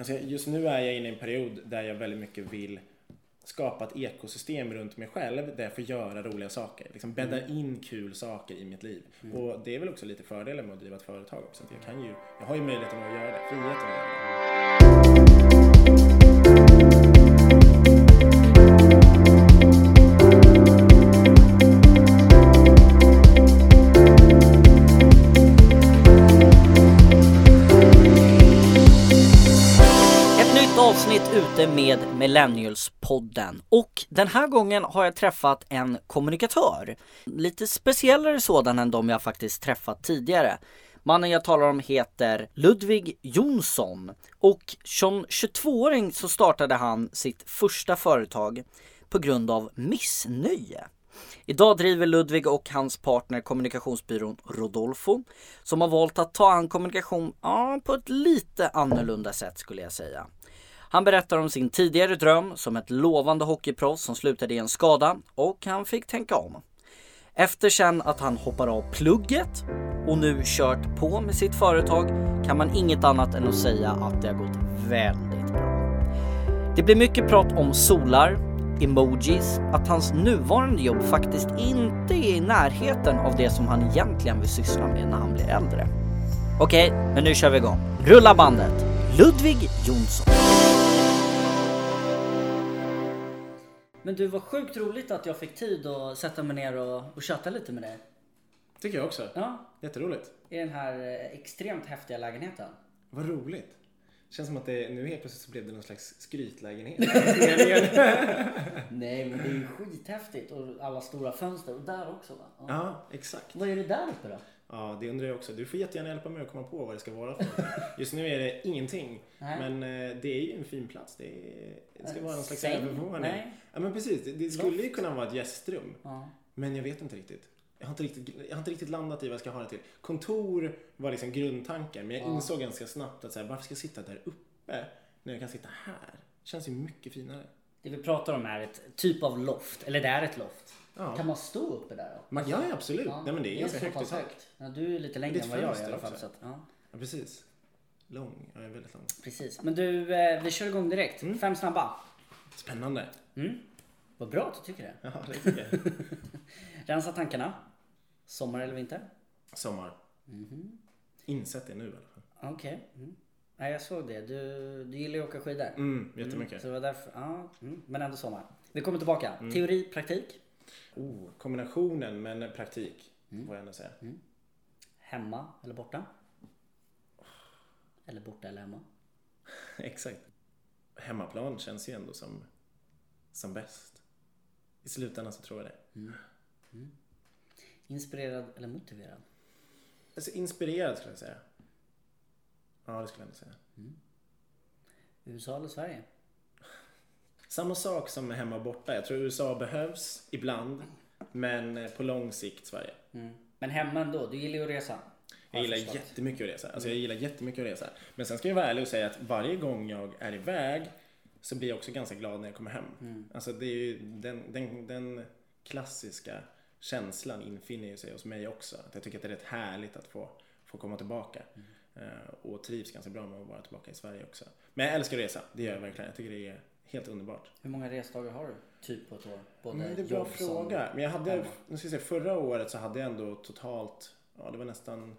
Alltså just nu är jag inne i en period där jag väldigt mycket vill skapa ett ekosystem runt mig själv där jag får göra roliga saker. Liksom bädda in kul saker i mitt liv. Och det är väl också lite fördelen med att driva ett företag också. Att jag, kan ju, jag har ju möjligheten att göra det, friheten att göra det. Med Millennials-podden och den här gången har jag träffat en kommunikatör. Lite speciellare sådan än de jag faktiskt träffat tidigare. Mannen jag talar om heter Ludvig Jonsson och som 22-åring så startade han sitt första företag på grund av missnöje. Idag driver Ludvig och hans partner kommunikationsbyrån Rodolfo som har valt att ta an kommunikation ja, på ett lite annorlunda sätt skulle jag säga. Han berättar om sin tidigare dröm som ett lovande hockeyproffs som slutade i en skada och han fick tänka om. Efter sen att han hoppar av plugget och nu kört på med sitt företag kan man inget annat än att säga att det har gått väldigt bra. Det blir mycket prat om solar, emojis, att hans nuvarande jobb faktiskt inte är i närheten av det som han egentligen vill syssla med när han blir äldre. Okej, men nu kör vi igång. Rulla bandet! Ludvig Jonsson. Men du, var sjukt roligt att jag fick tid att sätta mig ner och, och köta lite med dig. Tycker jag också. Ja, Jätteroligt. i den här eh, extremt häftiga lägenheten. Vad roligt. Känns som att det nu helt plötsligt så blev det någon slags skrytlägenhet. Nej, men det är ju skithäftigt och alla stora fönster och där också va? Ja. ja, exakt. Vad är det där uppe då? Ja, det undrar jag också. Du får jättegärna hjälpa mig att komma på vad det ska vara för något. Just nu är det ingenting. Nej. Men eh, det är ju en fin plats. Det, är, det ska vara någon slags övervåning. Ja, men precis. Det, det skulle ju kunna vara ett gästrum. Ja. Men jag vet inte riktigt. Jag har inte riktigt, jag har inte riktigt landat i vad jag ska ha det till. Kontor var liksom grundtanken. Men jag Ja. insåg ganska snabbt att så här, varför ska jag sitta där uppe när jag kan sitta här? Det känns ju mycket finare. Det vi pratar om är ett typ av loft, eller det är ett loft. Ja. Kan man stå uppe där då? Man, ja, ja, absolut. Ja, Nej, men det är ganska högt i tak. Ja, du är lite längre än vad jag är i alla fall. Så att, ja, Ja, precis. Lång. Jag är väldigt lång. precis. Men du, eh, vi kör igång direkt. Mm. Fem snabba. Spännande. Mm. Vad bra att du tycker det. Ja, det tycker jag. Rensa tankarna. Sommar eller vinter? Sommar. Mhm. Insett det nu i alla fall. Okej. Mm. Nej, jag såg det. Du, du gillar ju att åka skidor. Mm, jättemycket. Så det var därför, ja, mm. men ändå sommar. Vi kommer tillbaka. Mm. Teori, praktik. Oh, kombinationen men praktik Mm. får jag ändå säga. Hemma eller borta? Eller borta eller hemma? Exakt. Hemmaplan känns ju ändå som, som bäst. I slutändan så tror jag det. Inspirerad eller motiverad? Alltså inspirerad skulle jag säga. Ja, det skulle jag ändå säga. USA eller Sverige? Samma sak som med hemma och borta. Jag tror USA behövs ibland. Men eh, på lång sikt Sverige. Mm. Men hemma ändå, du gillar ju att resa. Jag gillar förstått. jättemycket att resa. Alltså jag gillar jättemycket att resa. Men sen ska jag vara ärlig och säga att varje gång jag är iväg så blir jag också ganska glad när jag kommer hem. Mm. Alltså det är ju den, den, den klassiska känslan infinner ju sig hos mig också. Att jag tycker att det är rätt härligt att få, få komma tillbaka. Mm. Eh, och trivs ganska bra med att vara tillbaka i Sverige också. Men jag älskar att resa, det gör jag verkligen. Jag tycker det är helt underbart. Hur många resdagar har du? Typ på ett år? Både Mm, det är en bra fråga. Men jag hade, nu ska jag säga, förra året så hade jag ändå totalt, ja det var nästan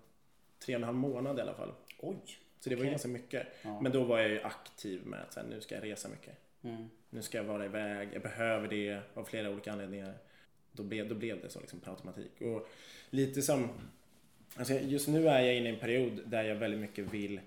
tre och en halv månad i alla fall. Oj! Så det var ju Okej. ganska mycket. Ja. Men då var jag ju aktiv med att så här, nu ska jag resa mycket. Mm. Nu ska jag vara iväg, jag behöver det av flera olika anledningar. Då blev, då blev det så liksom per automatik. Och lite som, alltså just nu är jag inne i en period där jag väldigt mycket vill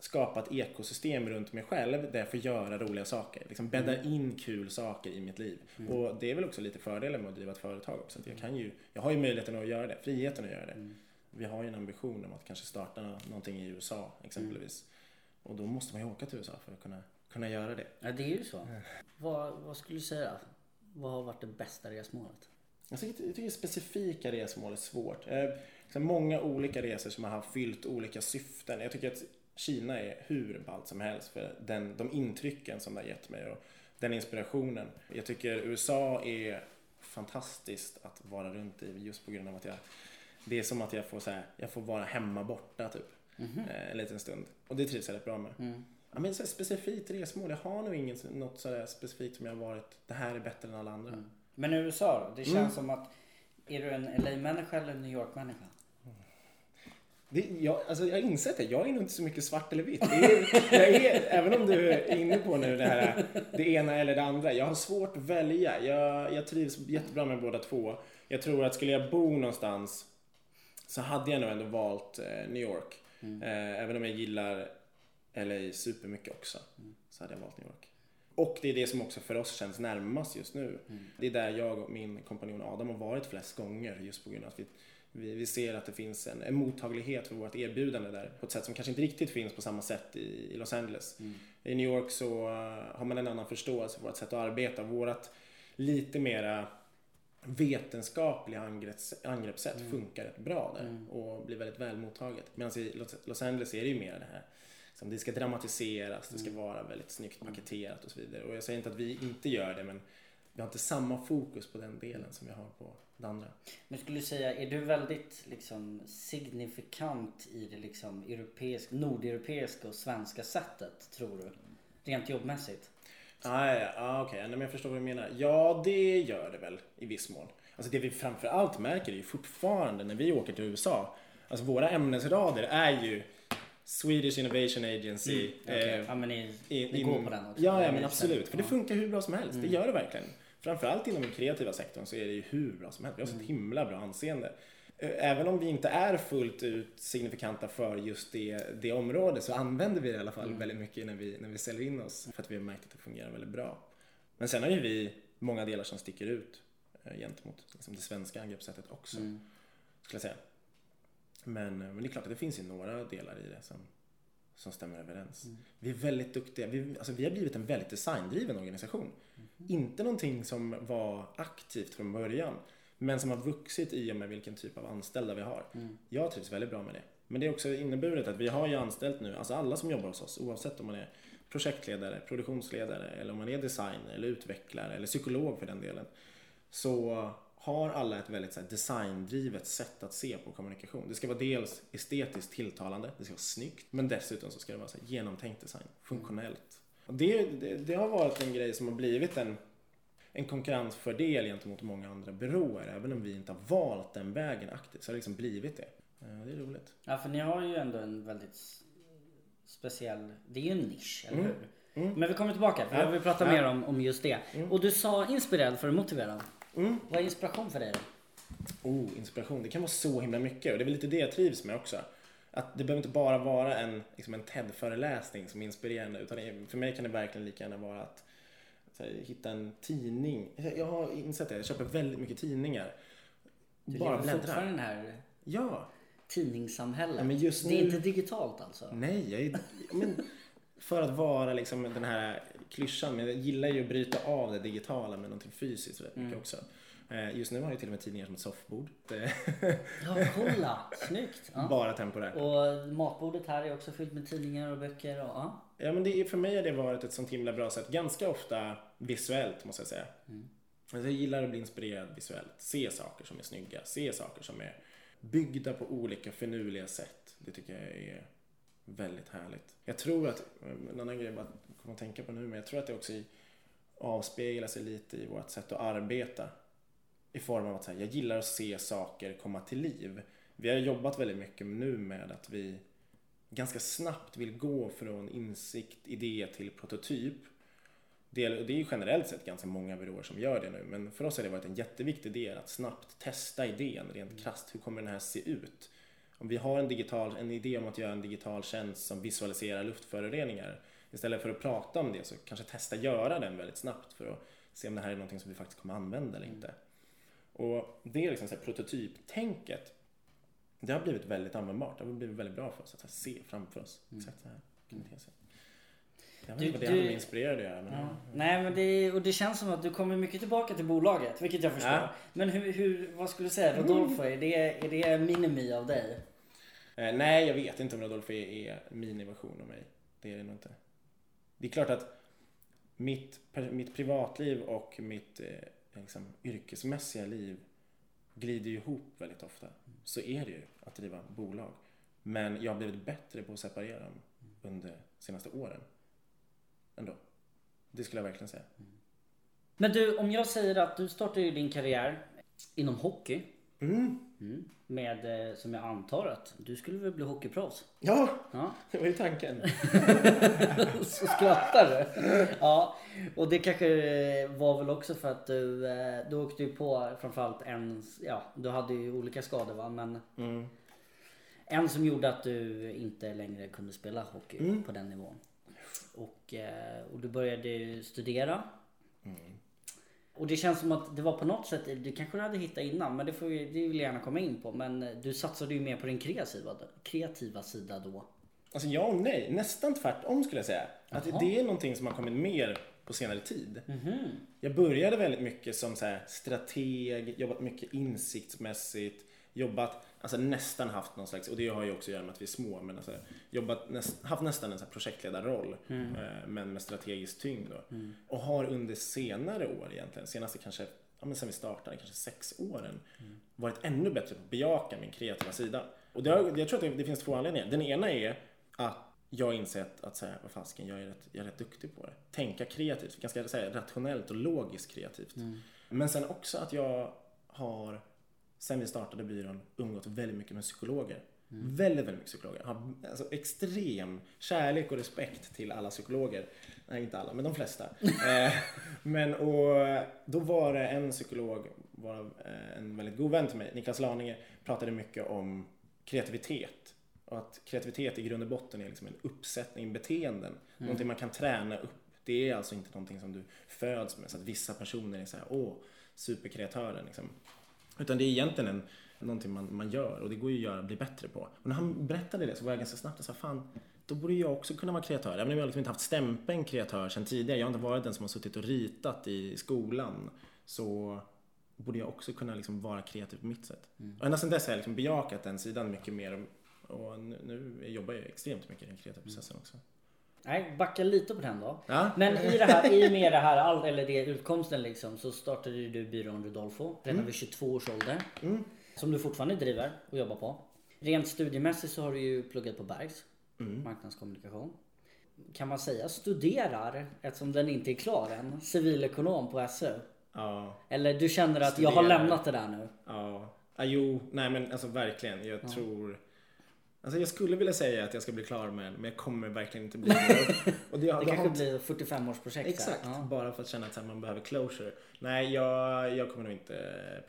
skapa ett ekosystem runt mig själv där jag får göra roliga saker. Liksom bädda in kul saker i mitt liv. Och det är väl också lite fördelen med att driva ett företag också. Att jag, kan ju, jag har ju möjligheten att göra det, friheten att göra det. Vi har ju en ambition om att kanske starta någonting i USA exempelvis. Och då måste man ju åka till USA för att kunna, kunna göra det. Ja, det är ju så. Vad, vad skulle du säga? Vad har varit det bästa resmålet? Tycker, jag tycker specifika resmål är svårt. Eh, många olika resor som har fyllt olika syften. Jag tycker att Kina är hur ballt som helst för den, de intrycken som det har gett mig och den inspirationen. Jag tycker USA är fantastiskt att vara runt i just på grund av att jag det är som att jag får, så här, jag får vara hemma borta typ. Eh, en liten stund. Och det trivs jag rätt bra med. Mm. Ja, men så här, specifikt resmål. Jag har nog inget något sådär specifikt som jag har varit, det här är bättre än alla andra. Mm. Men USA då? Det känns Mm. som att, är du en LA-människa eller en New York-människa? Det, jag, alltså jag har insett det, jag är nog inte så mycket svart eller vitt. Är, är, även om du är inne på nu det här, det ena eller det andra. Jag har svårt att välja. Jag, jag trivs jättebra med båda två. Jag tror att skulle jag bo någonstans så hade jag nog ändå valt eh, New York. Eh, även om jag gillar LA supermycket också. Så hade jag valt New York. Och det är det som också för oss känns närmast just nu. Det är där jag och min kompanjon Adam har varit flest gånger just på grund av att vi, vi, vi ser att det finns en, en mottaglighet för vårt erbjudande där på ett sätt som kanske inte riktigt finns på samma sätt i, i Los Angeles. I New York så uh, har man en annan förståelse för vårt sätt att arbeta. Vårat lite mera vetenskapliga angrepps, angreppssätt funkar rätt bra där och blir väldigt väl mottaget. Medan i Los, Angeles är det ju mer det här som det ska dramatiseras, det ska vara väldigt snyggt paketerat och så vidare. Och jag säger inte att vi inte gör det men vi har inte samma fokus på den delen som jag har på det andra. Men skulle du säga, är du väldigt liksom signifikant i det liksom europeisk, nordeuropeiska och svenska sättet tror du? Rent jobbmässigt? Ah, ja, ah, okej, okay. men jag förstår vad du menar. Ja, det gör det väl i viss mån. Alltså det vi framför allt märker är ju fortfarande när vi åker till USA. Alltså våra ämnesrader är ju Swedish Innovation Agency. Okej, eh, ja men ni, i- ni går på den också? Ja, ja men absolut. För det funkar hur bra som helst. Det gör det verkligen. Framförallt inom den kreativa sektorn så är det ju hur bra som helst. Vi har så ett himla bra anseende. Även om vi inte är fullt ut signifikanta för just det, det området så använder vi det i alla fall väldigt mycket när vi, när vi säljer in oss. För att vi har märkt att det fungerar väldigt bra. Men sen har ju vi många delar som sticker ut gentemot liksom det svenska angreppssättet också. Mm. Skulle jag säga. Men, men det är klart att det finns ju några delar i det som, som stämmer överens. Mm. Vi är väldigt duktiga. Vi, alltså vi har blivit en väldigt designdriven organisation. Mm-hmm. Inte någonting som var aktivt från början. Men som har vuxit i och med vilken typ av anställda vi har. Mm. Jag trivs väldigt bra med det. Men det är också inneburit att vi har ju anställt nu, alltså alla som jobbar hos oss, oavsett om man är projektledare, produktionsledare eller om man är designer eller utvecklare eller psykolog för den delen. Så har alla ett väldigt så här, designdrivet sätt att se på kommunikation. Det ska vara dels estetiskt tilltalande, det ska vara snyggt, men dessutom så ska det vara så här, genomtänkt design, funktionellt. Och det, det, det har varit en grej som har blivit en, en konkurrensfördel gentemot många andra byråer. Även om vi inte har valt den vägen aktivt så har det liksom blivit det. Eh, Det är roligt. Ja för ni har ju ändå en väldigt speciell, det är ju en nisch, eller Mm. hur? Mm. Men vi kommer tillbaka för Ja. jag vill prata Ja. mer om, om just det. Mm. Och du sa inspirerad för att motiverad. Mm. Vad är inspiration för dig då? Oh, inspiration. Det kan vara så himla mycket och det är väl lite det jag trivs med också. Att det behöver inte bara vara en, liksom en TED-föreläsning som är inspirerande utan för mig kan det verkligen lika gärna vara att här, hitta en tidning. Jag har insett det, jag köper väldigt mycket tidningar. Du bara lever fortfarande den här Ja, tidningssamhället. Ja, men just Det är nu- inte digitalt alltså? nej, jag är, men för att vara liksom den här klyschan, men jag gillar ju att bryta av det digitala med någonting fysiskt rätt mycket Mm. också. Eh, Just nu har jag till och med tidningar som ett soffbord. Ja, kolla! Snyggt! Ja. bara temporärt. Och matbordet här är också fyllt med tidningar och böcker och ja. Ja, men det är, för mig har det varit ett sånt himla bra sätt. Ganska ofta visuellt måste jag säga. Mm. Alltså, jag gillar att bli inspirerad visuellt. Se saker som är snygga. Se saker som är byggda på olika finurliga sätt. Det tycker jag är väldigt härligt. Jag tror att, en annan grej jag bara kommer att tänka på nu, men jag tror att det också i, avspeglar sig lite i vårt sätt att arbeta. I form av att så här, jag gillar att se saker komma till liv. Vi har jobbat väldigt mycket nu med att vi ganska snabbt vill gå från insikt, idé till prototyp. Det, det är ju generellt sett ganska många byråer som gör det nu, men för oss har det varit en jätteviktig del att snabbt testa idén rent krasst. Hur kommer den här se ut? Om vi har en, digital, en idé om att göra en digital tjänst som visualiserar luftföroreningar, istället för att prata om det så kanske testa göra den väldigt snabbt för att se om det här är någonting som vi faktiskt kommer använda eller inte. Och det är liksom så här prototyptänket. Det har blivit väldigt användbart. Det har blivit väldigt bra för oss att se framför oss. Exakt så här kan det te sig. Jag vet inte vad det du- hade mig inspirerad att göra. Men Ja. Nej men det, och det känns som att du kommer mycket tillbaka till bolaget, vilket jag förstår. Ja. Men hur, hur, vad skulle du säga, Rodolfo, är det, är det minimi av dig? Eh, nej, jag vet inte om Rodolfo är, är miniversion av mig. Det är det nog inte. Det är klart att mitt, mitt privatliv och mitt eh, liksom, yrkesmässiga liv glider ju ihop väldigt ofta. Så är det ju att driva bolag. Men jag har blivit bättre på att separera dem under de senaste åren. Ändå. Det skulle jag verkligen säga. Men du, om jag säger att du startade ju din karriär inom hockey. Mm. Mm. Med, eh, som jag antar att du skulle väl bli hockeyproffs? Ja, Ja, det var ju tanken. så skrattar du. Ja, och det kanske eh, var väl också för att du, eh, du åkte ju på framförallt en, ja du hade ju olika skador va, men Mm. en som gjorde att du inte längre kunde spela hockey Mm. på den nivån. Och, eh, och du började ju studera. Mm. Och det känns som att det var på något sätt, det kanske du hade hittat innan men det, får det vill jag gärna komma in på. Men du satsade ju mer på din kreativa, kreativa sida då. Alltså ja och nej, nästan tvärtom skulle jag säga. Att det är någonting som har kommit mer på senare tid. Mhm. Jag började väldigt mycket som så strateg, jobbat mycket insiktsmässigt, jobbat, alltså nästan haft någon slags, och det har ju också att göra med att vi är små, men alltså, jobbat, näst, haft nästan en så här projektledarroll, Mm. eh, men med strategisk tyngd då. Och har under senare år egentligen, senaste kanske, ja men sen vi startade, kanske sex åren, varit ännu bättre på att bejaka min kreativa sida. Och det har, jag tror att det, det finns två anledningar. Den ena är att jag har insett att så här, vad fasken, jag är, rätt, jag är rätt duktig på det. Tänka kreativt, ganska så här, rationellt och logiskt kreativt. Men sen också att jag har, sen vi startade byrån, umgått väldigt mycket med psykologer. Väldigt, väldigt mycket psykologer. Har alltså, extrem kärlek och respekt till alla psykologer. Nej, inte alla, men de flesta. eh, men och då var det en psykolog, var eh, en väldigt god vän till mig, Niklas Laninge, pratade mycket om kreativitet. Och att kreativitet i grund och botten är liksom en uppsättning beteenden. Någonting man kan träna upp. Det är alltså inte någonting som du föds med. Så att vissa personer är så här, åh, superkreatören liksom. Utan det är egentligen en, någonting man, man gör och det går ju att göra, bli bättre på. Och när han berättade det så var jag ganska snabbt och sa, fan, då borde jag också kunna vara kreatör. Även om jag liksom inte haft stämpeln kreatör sedan tidigare. Jag har inte varit den som har suttit och ritat i skolan. Så borde jag också kunna liksom vara kreativ på mitt sätt. Och ända sedan dess har jag liksom bejakat den sidan mycket mer. Och nu, nu jobbar jag extremt mycket i den kreativa processen också. Nej, backa lite på den då. Ja. Men i det här, i och med det här, all, eller det utkomsten liksom, så startade ju du byrån Rudolfo redan vid 22 års ålder. Mm. Som du fortfarande driver och jobbar på. Rent studiemässigt så har du ju pluggat på Bergs, Mm. marknadskommunikation. Kan man säga studerar, eftersom den inte är klar än, civilekonom på SU? Ja. Eller du känner att jag har Studerar. lämnat det där nu? Ja, ah, jo, nej men alltså verkligen. Jag tror... Alltså jag skulle vilja säga att jag ska bli klar med men jag kommer verkligen inte bli det. Och det, Det har kanske inte- blir 45-årsprojekt Exakt, Ja. bara för att känna att man behöver closure. Nej, jag, jag kommer nog inte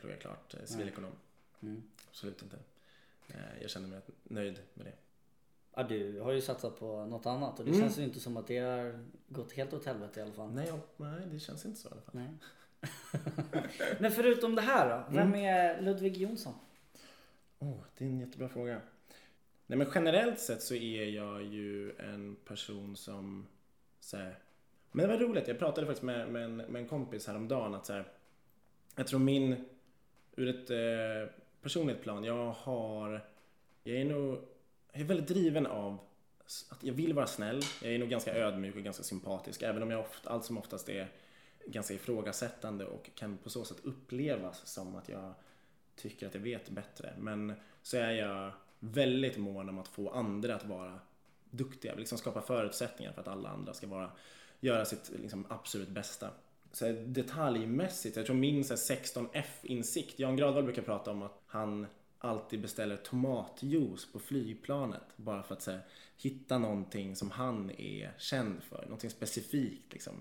plugga klart eh, civilekonom. Mm. Absolut inte. Eh, Jag känner mig nöjd med det. ja, du har ju satsat på något annat och det Mm. känns ju inte som att det har gått helt åt helvete i alla fall. Nej, nej, det känns inte så i alla fall. Nej. Men förutom det här då? Vem Mm. är Ludvig Jonsson? Oh, det är en jättebra fråga. Nej men generellt sett så är jag ju en person som så här, Men det var roligt, jag pratade faktiskt med, med, en, med en kompis häromdagen att så här, Jag tror min, ur ett eh, personligt plan, jag har Jag är nog, jag är väldigt driven av att jag vill vara snäll. Jag är nog ganska ödmjuk och ganska sympatisk även om jag ofta, allt som oftast är ganska ifrågasättande och kan på så sätt upplevas som att jag tycker att jag vet bättre. Men så är jag väldigt mån om att få andra att vara duktiga. Liksom skapa förutsättningar för att alla andra ska vara, göra sitt liksom, absolut bästa. Så här, detaljmässigt, jag tror min 16F-insikt, Jan Gradvall brukar prata om att han alltid beställer tomatjuice på flygplanet bara för att så här, hitta någonting som han är känd för, någonting specifikt liksom.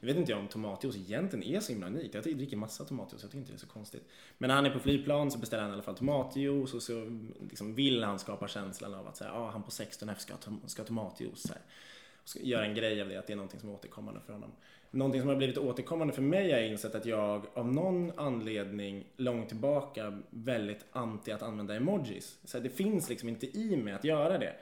Jag vet inte jag om tomatjuice egentligen är så himla unikt. Jag dricker massa tomatjuice, jag tycker inte det är så konstigt. Men när han är på flygplan så beställer han i alla fall tomatjuice och så liksom vill han skapa känslan av att säga, ah, han på 16F ska ha tom- ska ha tomatjuice. Så här. Och ska göra en grej av det, att det är någonting som är återkommande för honom. Någonting som har blivit återkommande för mig är insett att jag av någon anledning långt tillbaka väldigt anti att använda emojis. Så det finns liksom inte i mig att göra det.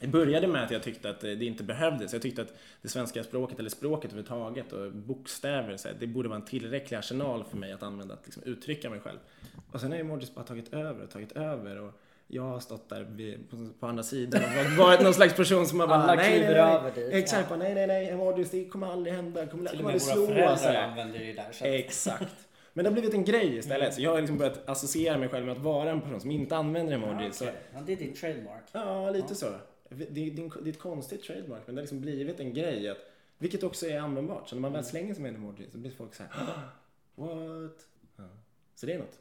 Det började med att jag tyckte att det inte behövdes. Jag tyckte att det svenska språket, eller språket överhuvudtaget och bokstäver, så här, det borde vara en tillräcklig arsenal för mig att använda att liksom uttrycka mig själv. Och sen har emojis bara tagit över och tagit över. Och jag har stått där vid, på, på andra sidan och varit- någon slags person som har bara Alla nej, nej, kliver nej. över dit, Exakt, ja. nej, nej, nej, emojis, det kommer aldrig hända, kommer, Till och med våra slå. föräldrar använder det där. Så att, Exakt. Men det har blivit en grej istället. Mm. Så jag har liksom börjat associera mig själv med att vara en person som inte använder ja, emojis. Så ja, det är din trademark. Ja, lite så. Det, det, det är ett konstigt trademark, men det har liksom blivit en grej att Vilket också är användbart. Så när man väl slänger sig med en emoji så blir folk så här "Ah, What? Ja. Så det är något.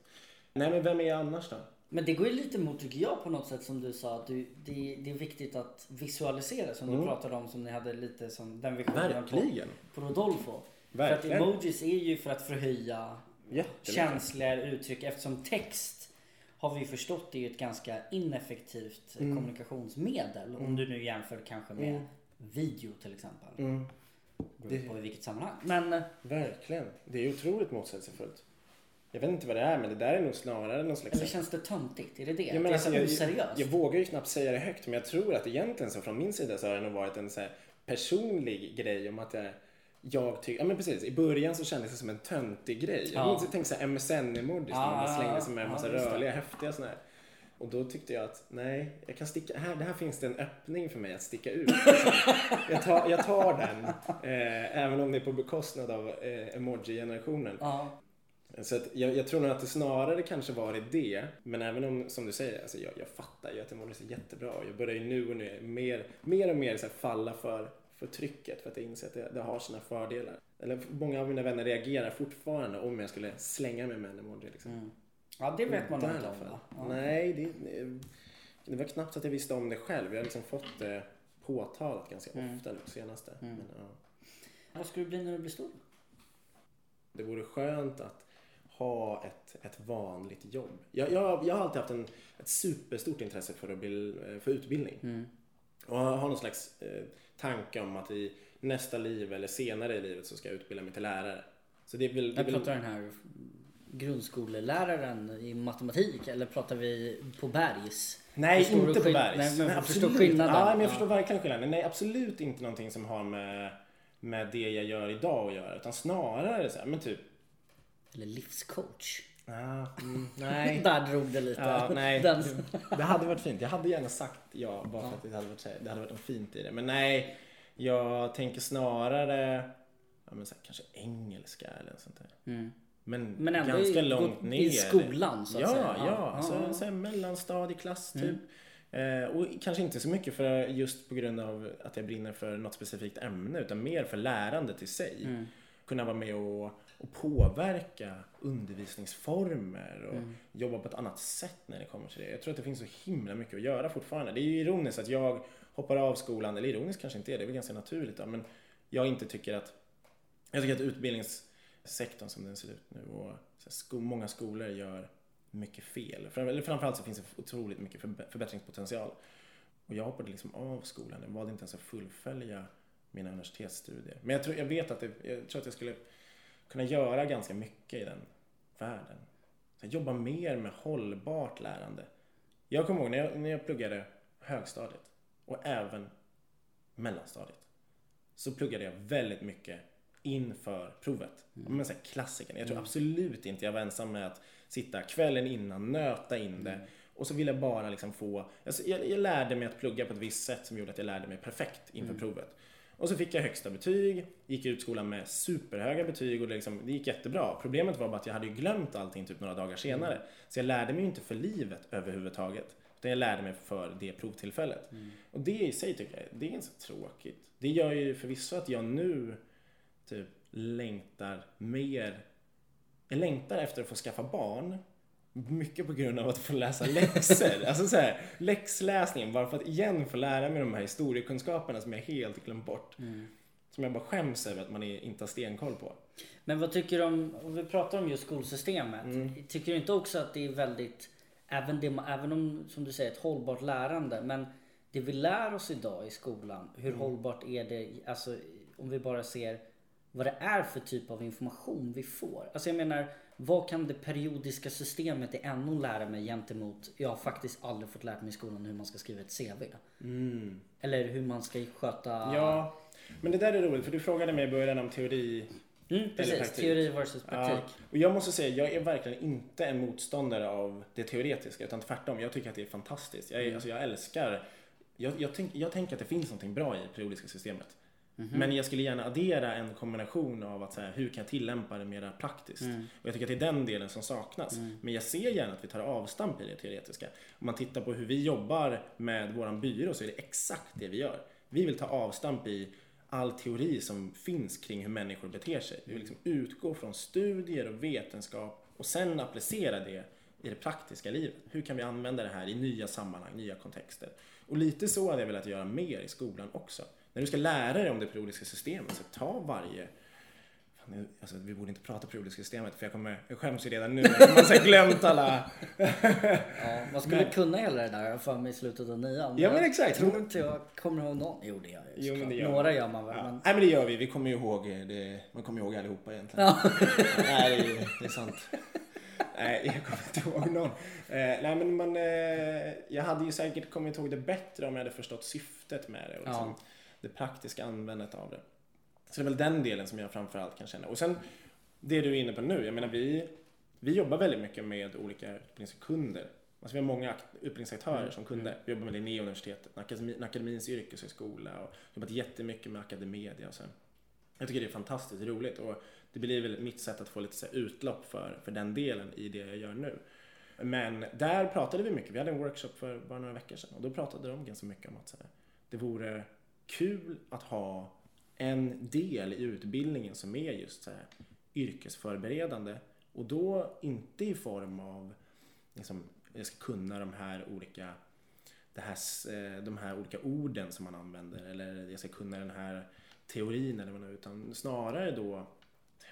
Nej men vem är jag annars då? Men det går ju lite emot tycker jag på något sätt som du sa att du, det, det är viktigt att visualisera som du pratade om som ni hade lite som den visionen på, Mm. Verkligen. på Rodolfo. Verkligen. För att emojis är ju för att förhöja känsliga uttryck eftersom text har vi förstått är ju ett ganska ineffektivt Mm. kommunikationsmedel. Om du nu jämför kanske med video till exempel. Mm. Beror på i vilket sammanhang. Men eh, Verkligen. Det är otroligt motsägelsefullt. Jag vet inte vad det är men det där är nog snarare någon slags... eller känns det töntigt? Är det det? Ja, det är alltså, så jag, oseriöst? jag vågar ju knappt säga det högt men jag tror att egentligen så från min sida så har det nog varit en så personlig grej om att jag jag tycker, ja men precis, i början så kändes det som en töntig grej. Ja. Jag tänkte såhär MSN-emojis Ja, när man ja, slängde sig med en ja, massa det. rörliga, häftiga sådana här. Och då tyckte jag att nej, jag kan sticka, här, här finns det en öppning för mig att sticka ut. Jag, tar, jag tar den, eh, även om det är på bekostnad av eh, emoji-generationen. Ja. Så att jag, jag tror nog att det snarare kanske var det. Men även om, som du säger, alltså jag, jag fattar ju att emojis är jättebra. Och jag börjar ju nu och nu mer, mer och mer så falla för, för trycket. För att jag inser att det, det har sina fördelar. Eller många av mina vänner reagerar fortfarande om jag skulle slänga mig med en emoji. Liksom. Mm. ja, det vet man inte om? Ja. Nej, det, det var knappt att jag visste om det själv. Jag har liksom fått det påtalat ganska Mm. ofta nu senaste. Men, ja. Vad ska du bli när du blir stor? Det vore skönt att ha ett, ett vanligt jobb. Jag, jag, jag har alltid haft en, ett superstort intresse för, att bli, för utbildning. Mm. Och har någon slags eh, tanke om att i nästa liv eller senare i livet så ska jag utbilda mig till lärare. Så det väl... Det är Jag pratar den här grundskoleläraren i matematik eller pratar vi på Bergs? Nej, Förstår inte på Bergs. Nej, men Nej, förstår skillnaden. Ja, men jag Ja. förstår verkligen skillnaden. Nej, absolut inte någonting som har med, med det jag gör idag att göra. Utan snarare så här, men typ... Eller livscoach? Ah, mm, nej. Där drog det lite. Ja, nej. Den, Det hade varit fint. Jag hade gärna sagt ja bara för att det hade varit, det hade varit något fint i det. Men nej, jag tänker snarare ja, men så här, kanske engelska eller sånt där. mm. Men, Men ändå ganska i, långt ner. i skolan så att ja, säga. Ja, ja. Så, ja. så här, mellanstadieklass typ. Mm. Eh, och kanske inte så mycket för just på grund av att jag brinner för något specifikt ämne utan mer för lärandet i sig. Mm. Kunna vara med och, och påverka undervisningsformer och Mm. jobba på ett annat sätt när det kommer till det. Jag tror att det finns så himla mycket att göra fortfarande. Det är ju ironiskt att jag hoppar av skolan, eller ironiskt kanske inte är, det är väl ganska naturligt då, men jag inte tycker att jag tycker att utbildningssektorn som den ser ut nu och sko- många skolor gör mycket fel. Fram- Eller framförallt så finns det otroligt mycket förb- förbättringspotential. Och jag hoppade liksom av skolan. Jag valde inte ens att fullfölja mina universitetsstudier. Men jag, tror, jag vet att det, jag tror att jag skulle kunna göra ganska mycket i den världen. Så jobba mer med hållbart lärande. Jag kommer ihåg när jag, när jag pluggade högstadiet och även mellanstadiet. Så pluggade jag väldigt mycket inför provet. Mm. Men så här klassikern. Jag tror absolut inte jag var ensam med att sitta kvällen innan, nöta in det. Och så ville jag bara liksom få, alltså jag, jag lärde mig att plugga på ett visst sätt som gjorde att jag lärde mig perfekt inför provet. Och så fick jag högsta betyg, gick ut skolan med superhöga betyg och det, liksom, det gick jättebra. Problemet var bara att jag hade ju glömt allting typ några dagar senare. Så jag lärde mig ju inte för livet överhuvudtaget. Utan jag lärde mig för det provtillfället. Och det i sig tycker jag, det är ganska tråkigt. Det gör ju förvisso att jag nu typ längtar mer. Jag längtar efter att få skaffa barn. Mycket på grund av att få läsa läxor. alltså så här, läxläsningen, bara för att igen få lära mig de här historiekunskaperna som jag helt glömt bort. Som jag bara skäms över att man är- inte har stenkoll på. Men vad tycker du om, om vi pratar om just skolsystemet. Mm. Tycker du inte också att det är väldigt, även, det, även om som du säger ett hållbart lärande. Men det vi lär oss idag i skolan, hur Mm. hållbart är det? Alltså om vi bara ser vad det är för typ av information vi får. Alltså jag menar, vad kan det periodiska systemet i NO lära mig gentemot, jag har faktiskt aldrig fått lära mig i skolan hur man ska skriva ett CV. Eller hur man ska sköta... Ja, men det där är roligt för du frågade mig i början om teori mm, precis. praktik. Teori versus praktik. Ja, och jag måste säga, jag är verkligen inte en motståndare av det teoretiska utan tvärtom. Jag tycker att det är fantastiskt. Jag, är, alltså, jag älskar, jag, jag, tänk, jag tänker att det finns någonting bra i det periodiska systemet. Men jag skulle gärna addera en kombination av att så här, hur kan jag tillämpa det mera praktiskt? Och jag tycker att det är den delen som saknas. Men jag ser gärna att vi tar avstamp i det teoretiska. Om man tittar på hur vi jobbar med våran byrå så är det exakt det vi gör. Vi vill ta avstamp i all teori som finns kring hur människor beter sig. Vi vill liksom utgå från studier och vetenskap och sen applicera det i det praktiska livet. Hur kan vi använda det här i nya sammanhang, nya kontexter? Och lite så hade jag velat göra mer i skolan också. När du ska lära dig om det periodiska systemet, så ta varje Fan, alltså, vi borde inte prata periodiska systemet för jag kommer, jag skäms ju redan nu. Man har glömt alla. ja, man skulle men, kunna hela det där för mig i slutet av nian. Ja men exakt. Jag tror inte jag kommer ihåg någon. Jo det gör jag jo, men det gör Några gör man väl. Ja. Men... Nej men det gör vi. Vi kommer ju ihåg det. Man kommer ihåg allihopa egentligen. Ja. Nej det är, det är sant. Nej, jag kommer inte ihåg någon. Eh, nej, men man, eh, jag hade ju säkert kommit ihåg det bättre om jag hade förstått syftet med det och liksom ja. Det praktiska användandet av det. Så det är väl den delen som jag framförallt kan känna. Och sen det du är inne på nu, jag menar vi, vi jobbar väldigt mycket med olika utbildningskunder. Alltså vi har många utbildningsaktörer mm. som kunder. Vi jobbar med Linnéuniversitetet, Akademins yrkeshögskola och jobbat jättemycket med Academedia och sen. Jag tycker det är fantastiskt roligt och det blir väl mitt sätt att få lite så utlopp för, för den delen i det jag gör nu. Men där pratade vi mycket. Vi hade en workshop för bara några veckor sedan och då pratade de ganska mycket om att så här, det vore kul att ha en del i utbildningen som är just så här, yrkesförberedande och då inte i form av liksom, jag ska kunna de här olika det här, eh, de här olika orden som man använder eller jag ska kunna den här teorin eller vad utan snarare då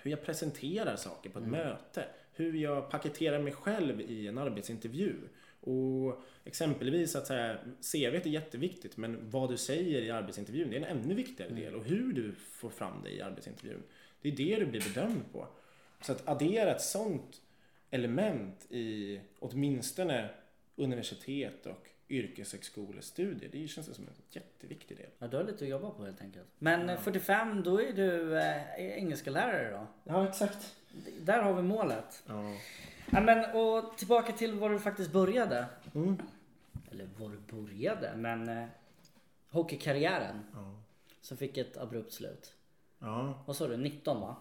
hur jag presenterar saker på ett mm. möte. Hur jag paketerar mig själv i en arbetsintervju. Och exempelvis att säga, CV är jätteviktigt men vad du säger i arbetsintervjun det är en ännu viktigare del och hur du får fram det i arbetsintervjun. Det är det du blir bedömd på. Så att addera ett sånt element i åtminstone universitet och yrkeshögskolestudier. Det känns som en jätteviktig del. Ja, du har lite att jobba på helt enkelt. Men ja. 45, då är du eh, engelska lärare då? Ja, exakt. Där har vi målet. Ja. Ja. men och tillbaka till var du faktiskt började. Mm. Eller var du började, men eh, hockeykarriären. Ja. Som fick ett abrupt slut. Ja. Vad sa du, 19 va?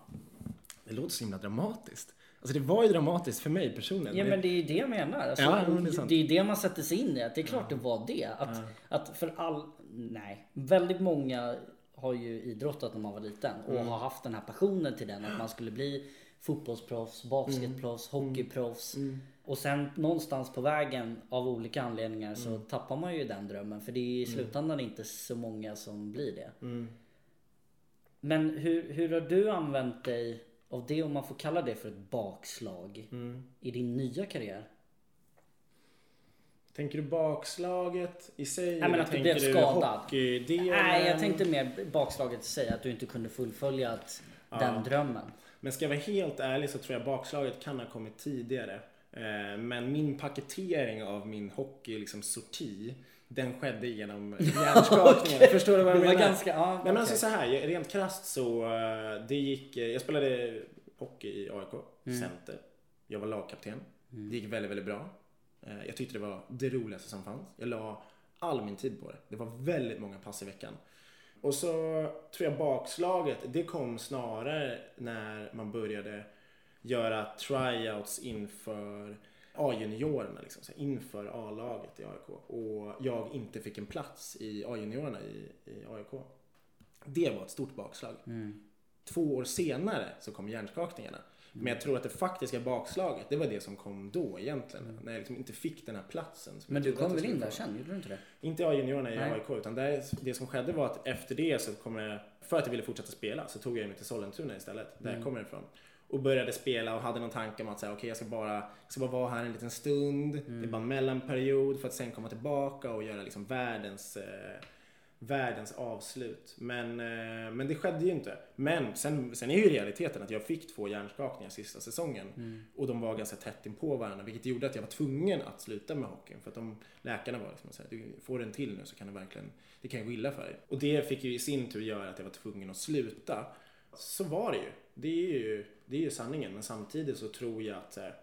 Det låter så himla dramatiskt. Alltså det var ju dramatiskt för mig personligen. Ja men det är ju det jag menar. Alltså, ja, det, är sant. det är det man sätter sig in i. Att det är klart ja. det var det. Att, ja. att för all... Nej. Väldigt många har ju idrottat när man var liten och mm. har haft den här passionen till den. Att man skulle bli fotbollsproffs, basketproffs, mm. hockeyproffs. Mm. Och sen någonstans på vägen av olika anledningar så mm. tappar man ju den drömmen. För det är i mm. slutändan inte så många som blir det. Mm. Men hur, hur har du använt dig av det, om man får kalla det för ett bakslag, mm. i din nya karriär? Tänker du bakslaget i sig? Nej men att du blev skadad. Nej jag tänkte mer bakslaget i sig, att du inte kunde fullfölja ja. den drömmen. Men ska jag vara helt ärlig så tror jag bakslaget kan ha kommit tidigare. Eh, men min paketering av min hockey liksom sorti den skedde genom hjärnskakningen. okay. Förstår du vad jag menar? Ganska, ja, Nej, men alltså så här, rent krasst så eh, det gick, eh, jag spelade hockey i AIK, mm. center. Jag var lagkapten. Mm. Det gick väldigt, väldigt bra. Jag tyckte det var det roligaste som fanns. Jag la all min tid på det. Det var väldigt många pass i veckan. Och så tror jag bakslaget, det kom snarare när man började göra tryouts inför A-juniorerna liksom, så inför A-laget i AIK och jag inte fick en plats i A-juniorerna i, i AIK. Det var ett stort bakslag. Mm. Två år senare så kom hjärnskakningarna. Men jag tror att det faktiska bakslaget, det var det som kom då egentligen. Mm. När jag liksom inte fick den här platsen. Men du kom väl in där sen, gjorde du inte det? Inte A-juniorerna i Nej. AIK, utan där, det som skedde var att efter det så kom jag, för att jag ville fortsätta spela, så tog jag mig till Sollentuna istället, där mm. jag kommer ifrån och började spela och hade någon tanke om att säga okay, jag ska bara, jag ska bara vara här en liten stund. Mm. Det är bara en mellanperiod för att sen komma tillbaka och göra liksom världens, eh, världens avslut. Men, eh, men det skedde ju inte. Men sen, sen är ju realiteten att jag fick två hjärnskakningar sista säsongen mm. och de var ganska tätt in på varandra vilket gjorde att jag var tvungen att sluta med hockeyn för att de läkarna var liksom såhär, du får en till nu så kan du verkligen, det kan ju gå illa för dig. Och det fick ju i sin tur göra att jag var tvungen att sluta. Så var det ju. Det är ju det är ju sanningen. Men samtidigt så tror jag att här,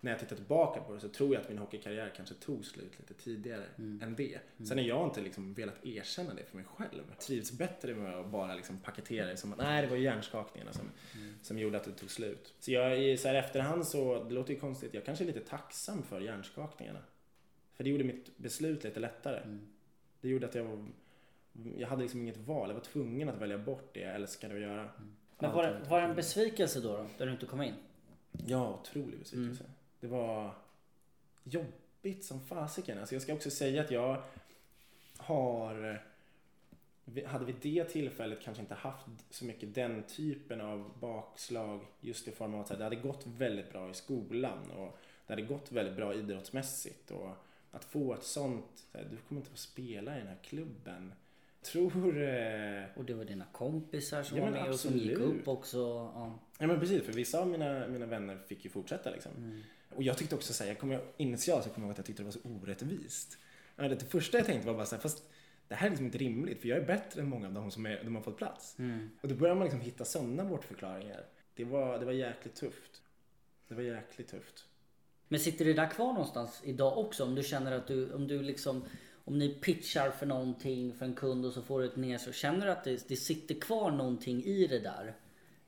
när jag tittar tillbaka på det så tror jag att min hockeykarriär kanske tog slut lite tidigare mm. än det. Mm. Sen har jag inte liksom velat erkänna det för mig själv. Jag trivs bättre med att bara liksom paketera det som att nej, det var hjärnskakningarna som, mm. som gjorde att det tog slut. Så jag så här efterhand så, det låter ju konstigt, jag kanske är lite tacksam för hjärnskakningarna. För det gjorde mitt beslut lite lättare. Mm. Det gjorde att jag jag hade liksom inget val. Jag var tvungen att välja bort det jag älskade att göra. Men var, det- var det en besvikelse då, då? Där du inte kom in? Ja, otrolig besvikelse. Det var jobbigt som fasiken. Alltså jag ska också säga att jag har hade vid det tillfället kanske inte haft så mycket den typen av bakslag just i form av att det hade gått väldigt bra i skolan och det hade gått väldigt bra idrottsmässigt och att få ett sånt, du kommer inte få spela i den här klubben. Tror... Eh, Och det var dina kompisar som Ja, var med och som gick absolut. upp också. Ja. Ja men precis, för vissa av mina, mina vänner fick ju fortsätta liksom. Mm. Och jag tyckte också såhär, jag kommer initialt så kommer jag ihåg att jag tyckte det var så orättvist. Det första jag tänkte var bara såhär, fast det här är liksom inte rimligt för jag är bättre än många av de som är, de har fått plats. Mm. Och då börjar man liksom hitta sådana bortförklaringar. Det var, det var jäkligt tufft. Det var jäkligt tufft. Men sitter det där kvar någonstans idag också? Om du känner att du, om du liksom om ni pitchar för någonting för en kund och så får du ett ner så känner du att det, det sitter kvar någonting i det där?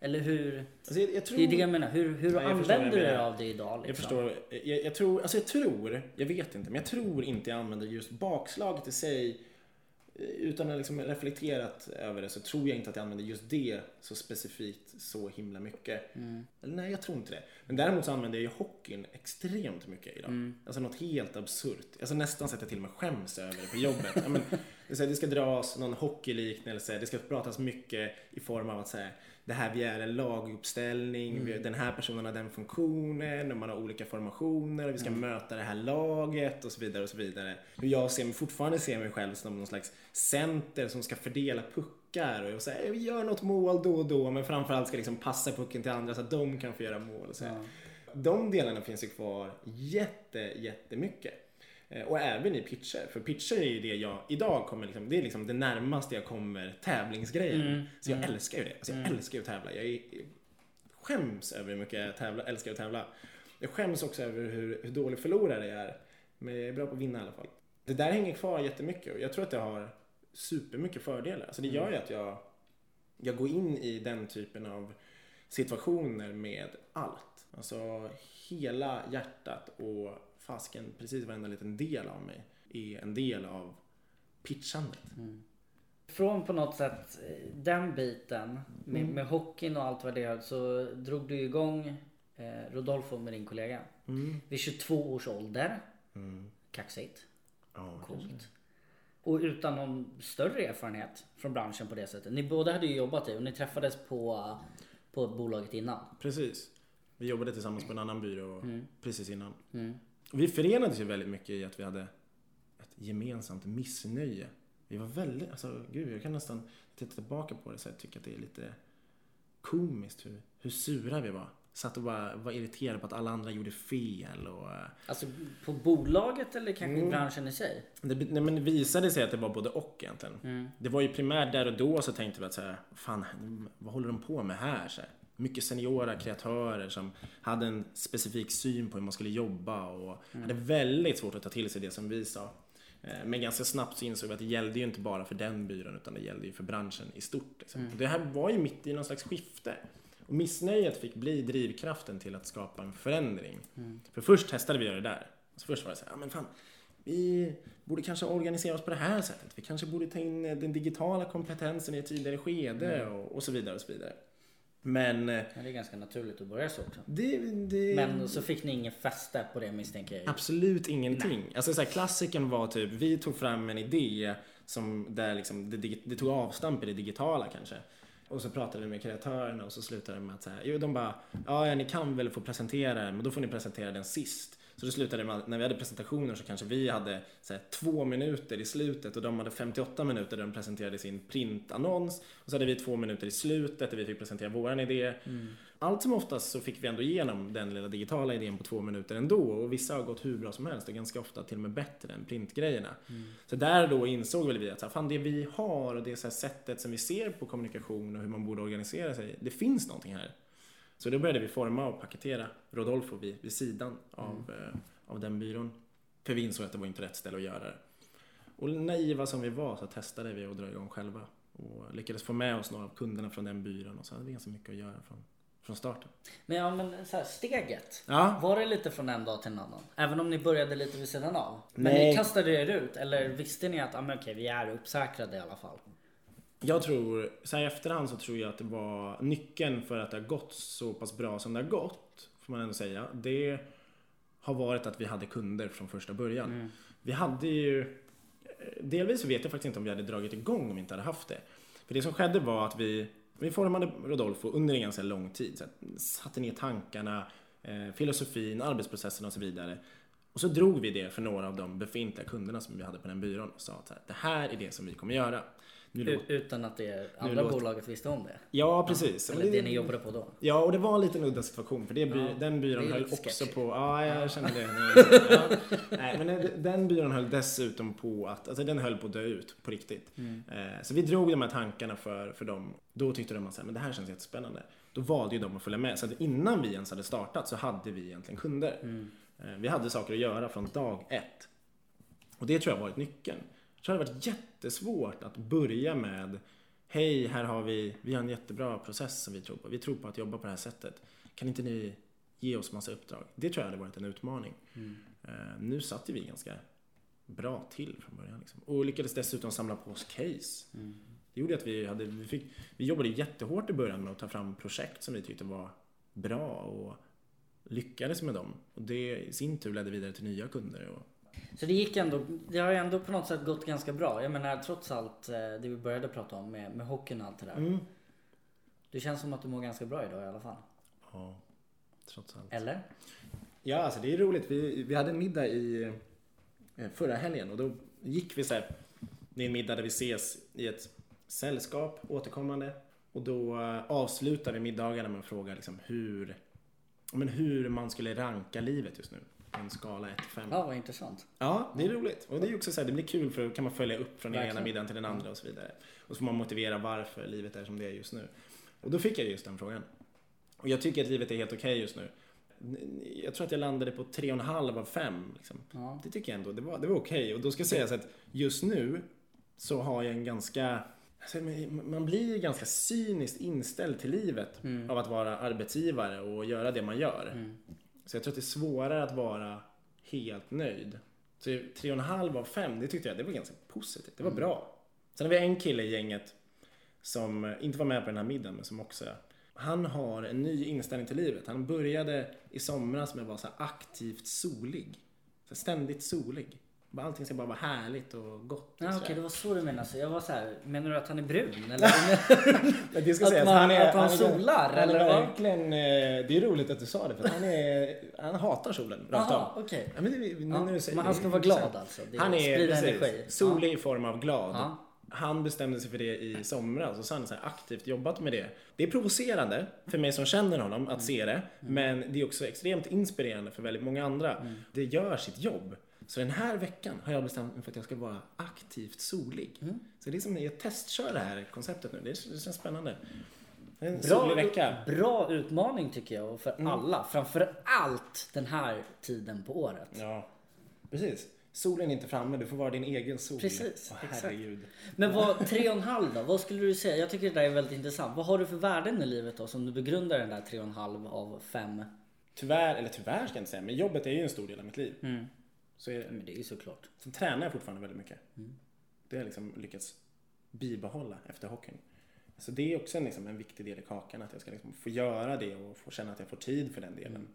Eller hur? Alltså jag, jag tror... Det är det jag menar. Hur, hur förstår använder du dig av det idag? Liksom? Jag förstår. Jag, jag tror, alltså jag tror, jag vet inte, men jag tror inte jag använder just bakslaget i sig. Eh, Utan att liksom reflekterat över det så tror jag inte att jag använder just det så specifikt så himla mycket. Mm. Eller nej, jag tror inte det. Men däremot så använder jag ju hockeyn extremt mycket idag. Mm. Alltså något helt absurt. Alltså nästan så att jag till och med skäms över det på jobbet. ja, men, det, här, det ska dras någon hockeyliknelse, det ska pratas mycket i form av att säga det här vi är en laguppställning, vi, den här personen har den funktionen och man har olika formationer och vi ska möta det här laget och så vidare och så vidare. Hur jag ser mig, fortfarande ser mig själv som någon slags center som ska fördela puckar och jag säger vi gör något mål då och då men framförallt ska liksom passa pucken till andra så att de kan få göra mål och så här. De delarna finns ju kvar jätte, jättemycket. Eh, Och även i pitcher. För pitcher är ju det jag idag kommer liksom, det är liksom det närmaste jag kommer tävlingsgrejen. Mm. Så jag älskar ju det. Alltså jag älskar ju att tävla. Jag är, skäms över hur mycket jag tävla, älskar att tävla. Jag skäms också över hur, hur dålig förlorare jag är. Men jag är bra på att vinna i alla fall. Det där hänger kvar jättemycket och jag tror att det har supermycket fördelar. Alltså det gör ju att jag, jag går in i den typen av situationer med allt. Alltså hela hjärtat och fasken, precis varenda liten del av mig är en del av pitchandet. Från på något sätt eh, den biten med, med hockeyn och allt vad det är så drog du igång eh, Rodolfo med din kollega. Mm. Vid 22 års ålder. Mm. Kaxigt. Ja, Coolt. Och utan någon större erfarenhet från branschen på det sättet. Ni båda hade ju jobbat i och ni träffades på, på bolaget innan. Precis. Vi jobbade tillsammans på en annan byrå precis innan. Mm. Vi förenades ju väldigt mycket i att vi hade ett gemensamt missnöje. Vi var väldigt, alltså gud jag kan nästan titta tillbaka på det så jag tycker att det är lite komiskt hur, hur sura vi var. Satt och bara var irriterade på att alla andra gjorde fel och eh, Alltså på bolaget eller kanske Mm. branschen i sig? det, nej, men det visade sig att det var både och egentligen. Mm. Det var ju primärt där och då så tänkte vi att så här, fan, vad håller de på med här? Så här, mycket seniora kreatörer som hade en specifik syn på hur man skulle jobba och hade väldigt svårt att ta till sig det som vi sa. Eh, Men ganska snabbt så insåg vi att det gällde ju inte bara för den byrån utan det gällde ju för branschen i stort. Liksom. Och Det här var ju mitt i någon slags skifte. Och missnöjet fick bli drivkraften till att skapa en förändring. För först testade vi göra det där. Så först var det så här, ja men fan, vi borde kanske organisera oss på det här sättet. Vi kanske borde ta in den digitala kompetensen i ett tidigare skede och, och så vidare och så vidare. Men eh, Ja, det är ganska naturligt att börja så också. det, det Men så fick ni ingen fäste på det misstänker jag. Absolut ingenting. Alltså så här, klassiken var typ, vi tog fram en idé som där liksom, det, det tog avstamp i det digitala kanske. Och så pratade vi med kreatörerna och så slutade det med att så här, jo de bara, ja, ja ni kan väl få presentera den men då får ni presentera den sist. Så det slutade med att när vi hade presentationer så kanske vi hade så här, två minuter i slutet och de hade 58 minuter där de presenterade sin printannons. Och så hade vi två minuter i slutet där vi fick presentera våran idé. Allt som oftast så fick vi ändå igenom den lilla digitala idén på två minuter ändå och vissa har gått hur bra som helst och ganska ofta till och med bättre än printgrejerna. Så där då insåg väl vi att så här, fan det vi har och det så här sättet som vi ser på kommunikation och hur man borde organisera sig, det finns någonting här. Så då började vi forma och paketera Rodolfo vid, vid sidan av, eh, av den byrån. För vi insåg att det var inte rätt ställe att göra det. Och naiva som vi var så testade vi att dra igång själva. Och lyckades få med oss några av kunderna från den byrån och så hade vi ganska mycket att göra från, från starten. Men ja men så här, steget. Ja. Var det lite från en dag till en annan? Även om ni började lite vid sidan av? Men Nej. ni kastade er ut? Eller visste ni att ah, men okej, vi är uppsäkrade i alla fall? Jag tror, så här i efterhand så tror jag att det var nyckeln för att det har gått så pass bra som det har gått, får man ändå säga. Det har varit att vi hade kunder från första början. Vi hade ju, delvis så vet jag faktiskt inte om vi hade dragit igång om vi inte hade haft det. För det som skedde var att vi, vi formade Rodolfo under en ganska lång tid. Så att, satte ner tankarna, eh, filosofin, arbetsprocessen och så vidare. Och så drog vi det för några av de befintliga kunderna som vi hade på den byrån och sa att det här är det som vi kommer göra. Utan att det andra låter- bolaget visste om det? Ja, precis. Eller det ni jobbade på då? Ja, och det var en liten udda situation för det by, Ja, den byrån det höll lite också sketchy. på, ja jag känner det. Ja. Nej, men den- byrån höll dessutom på att, alltså den höll på att dö ut på riktigt. Mm. Eh, Så vi drog de här tankarna för, för dem. Då tyckte de att men det här känns jättespännande. Då valde ju de att följa med. Så att innan vi ens hade startat så hade vi egentligen kunder. Mm. Eh, Vi hade saker att göra från dag ett. Och det tror jag varit nyckeln. Tror det har varit jättesvårt att börja med Hej, här har vi, vi har en jättebra process som vi tror på. Vi tror på att jobba på det här sättet. Kan inte ni ge oss massa uppdrag? Det tror jag hade varit en utmaning. Eh, nu satt ju vi ganska bra till från början. Liksom. Och lyckades dessutom samla på oss case. Det gjorde att vi, hade, vi, fick, vi jobbade jättehårt i början med att ta fram projekt som vi tyckte var bra och lyckades med dem. Och det i sin tur ledde vidare till nya kunder. Och, Så det gick ändå, det har ju ändå på något sätt gått ganska bra. Jag menar trots allt eh, det vi började prata om med, med hockeyn och allt det där. mm. Det känns som att du mår ganska bra idag i alla fall. Ja, trots allt. Eller? Ja, alltså det är roligt. Vi, vi hade en middag i eh, förra helgen och då gick vi så här. Det är en middag där vi ses i ett sällskap återkommande och då eh, avslutar vi middagarna med att fråga liksom hur, men hur man skulle ranka livet just nu. En skala 1 till 5. Ja, vad intressant. Ja, det är roligt. Och det är också så här, det blir kul för då kan man följa upp från den ena middagen till den andra och så vidare. Och så får man motivera varför livet är som det är just nu. Och då fick jag just den frågan. Och jag tycker att livet är helt okej just nu. Jag tror att jag landade på 3,5 av 5. Liksom. Ja. Det tycker jag ändå, det var, det var okej. Och då ska sägas att just nu så har jag en ganska alltså, man blir ganska cyniskt inställd till livet av att vara arbetsgivare och göra det man gör. Så jag tror att det är svårare att vara helt nöjd. Så 3,5 av 5, det tyckte jag det var ganska positivt. Det var bra. Sen har vi en kille i gänget som inte var med på den här middagen men som också han har en ny inställning till livet. Han började i somras med att vara så aktivt solig. Så ständigt solig. Allting ska bara vara härligt och gott. Och Ja, okej, där. det var så du menade. Så jag var så här, menar du att han är brun? Eller? Men det ska Att sägas, man- att man är- solar, han eller är vad? verkligen, eh, det är roligt att du sa det för att han, är, han hatar solen rakt av. okej. Ja, men, det, Ja, men det, han ska är vara glad alltså. Det Han är precis, energi. solig i form av glad. Ja. Han bestämde sig för det i somras och så har han så aktivt jobbat med det. Det är provocerande för mig som känner honom att se det. Men det är också extremt inspirerande för väldigt många andra. Det gör sitt jobb. Så den här veckan har jag bestämt mig för att jag ska vara aktivt solig. Så det är som att jag testkör det här konceptet nu. Det, det känns spännande. En solig vecka. bra utmaning tycker jag för alla. Framför allt den här tiden på året. Ja, precis. Solen är inte framme, du får vara din egen sol. Precis, Åh, exakt. herregud. Men vad, tre och en halv då? Vad skulle du säga? Jag tycker det där är väldigt intressant. Vad har du för värden i livet då som du begrundar den där tre och en halv av fem? Tyvärr, eller tyvärr ska jag inte säga, men jobbet är ju en stor del av mitt liv. Mm. Så är det. Men det är ju såklart. Sen tränar jag fortfarande väldigt mycket. Mm. Det har jag liksom lyckats bibehålla efter hockeyn. Så det är också en, liksom, en viktig del i kakan, att jag ska liksom få göra det och få känna att jag får tid för den delen. Mm.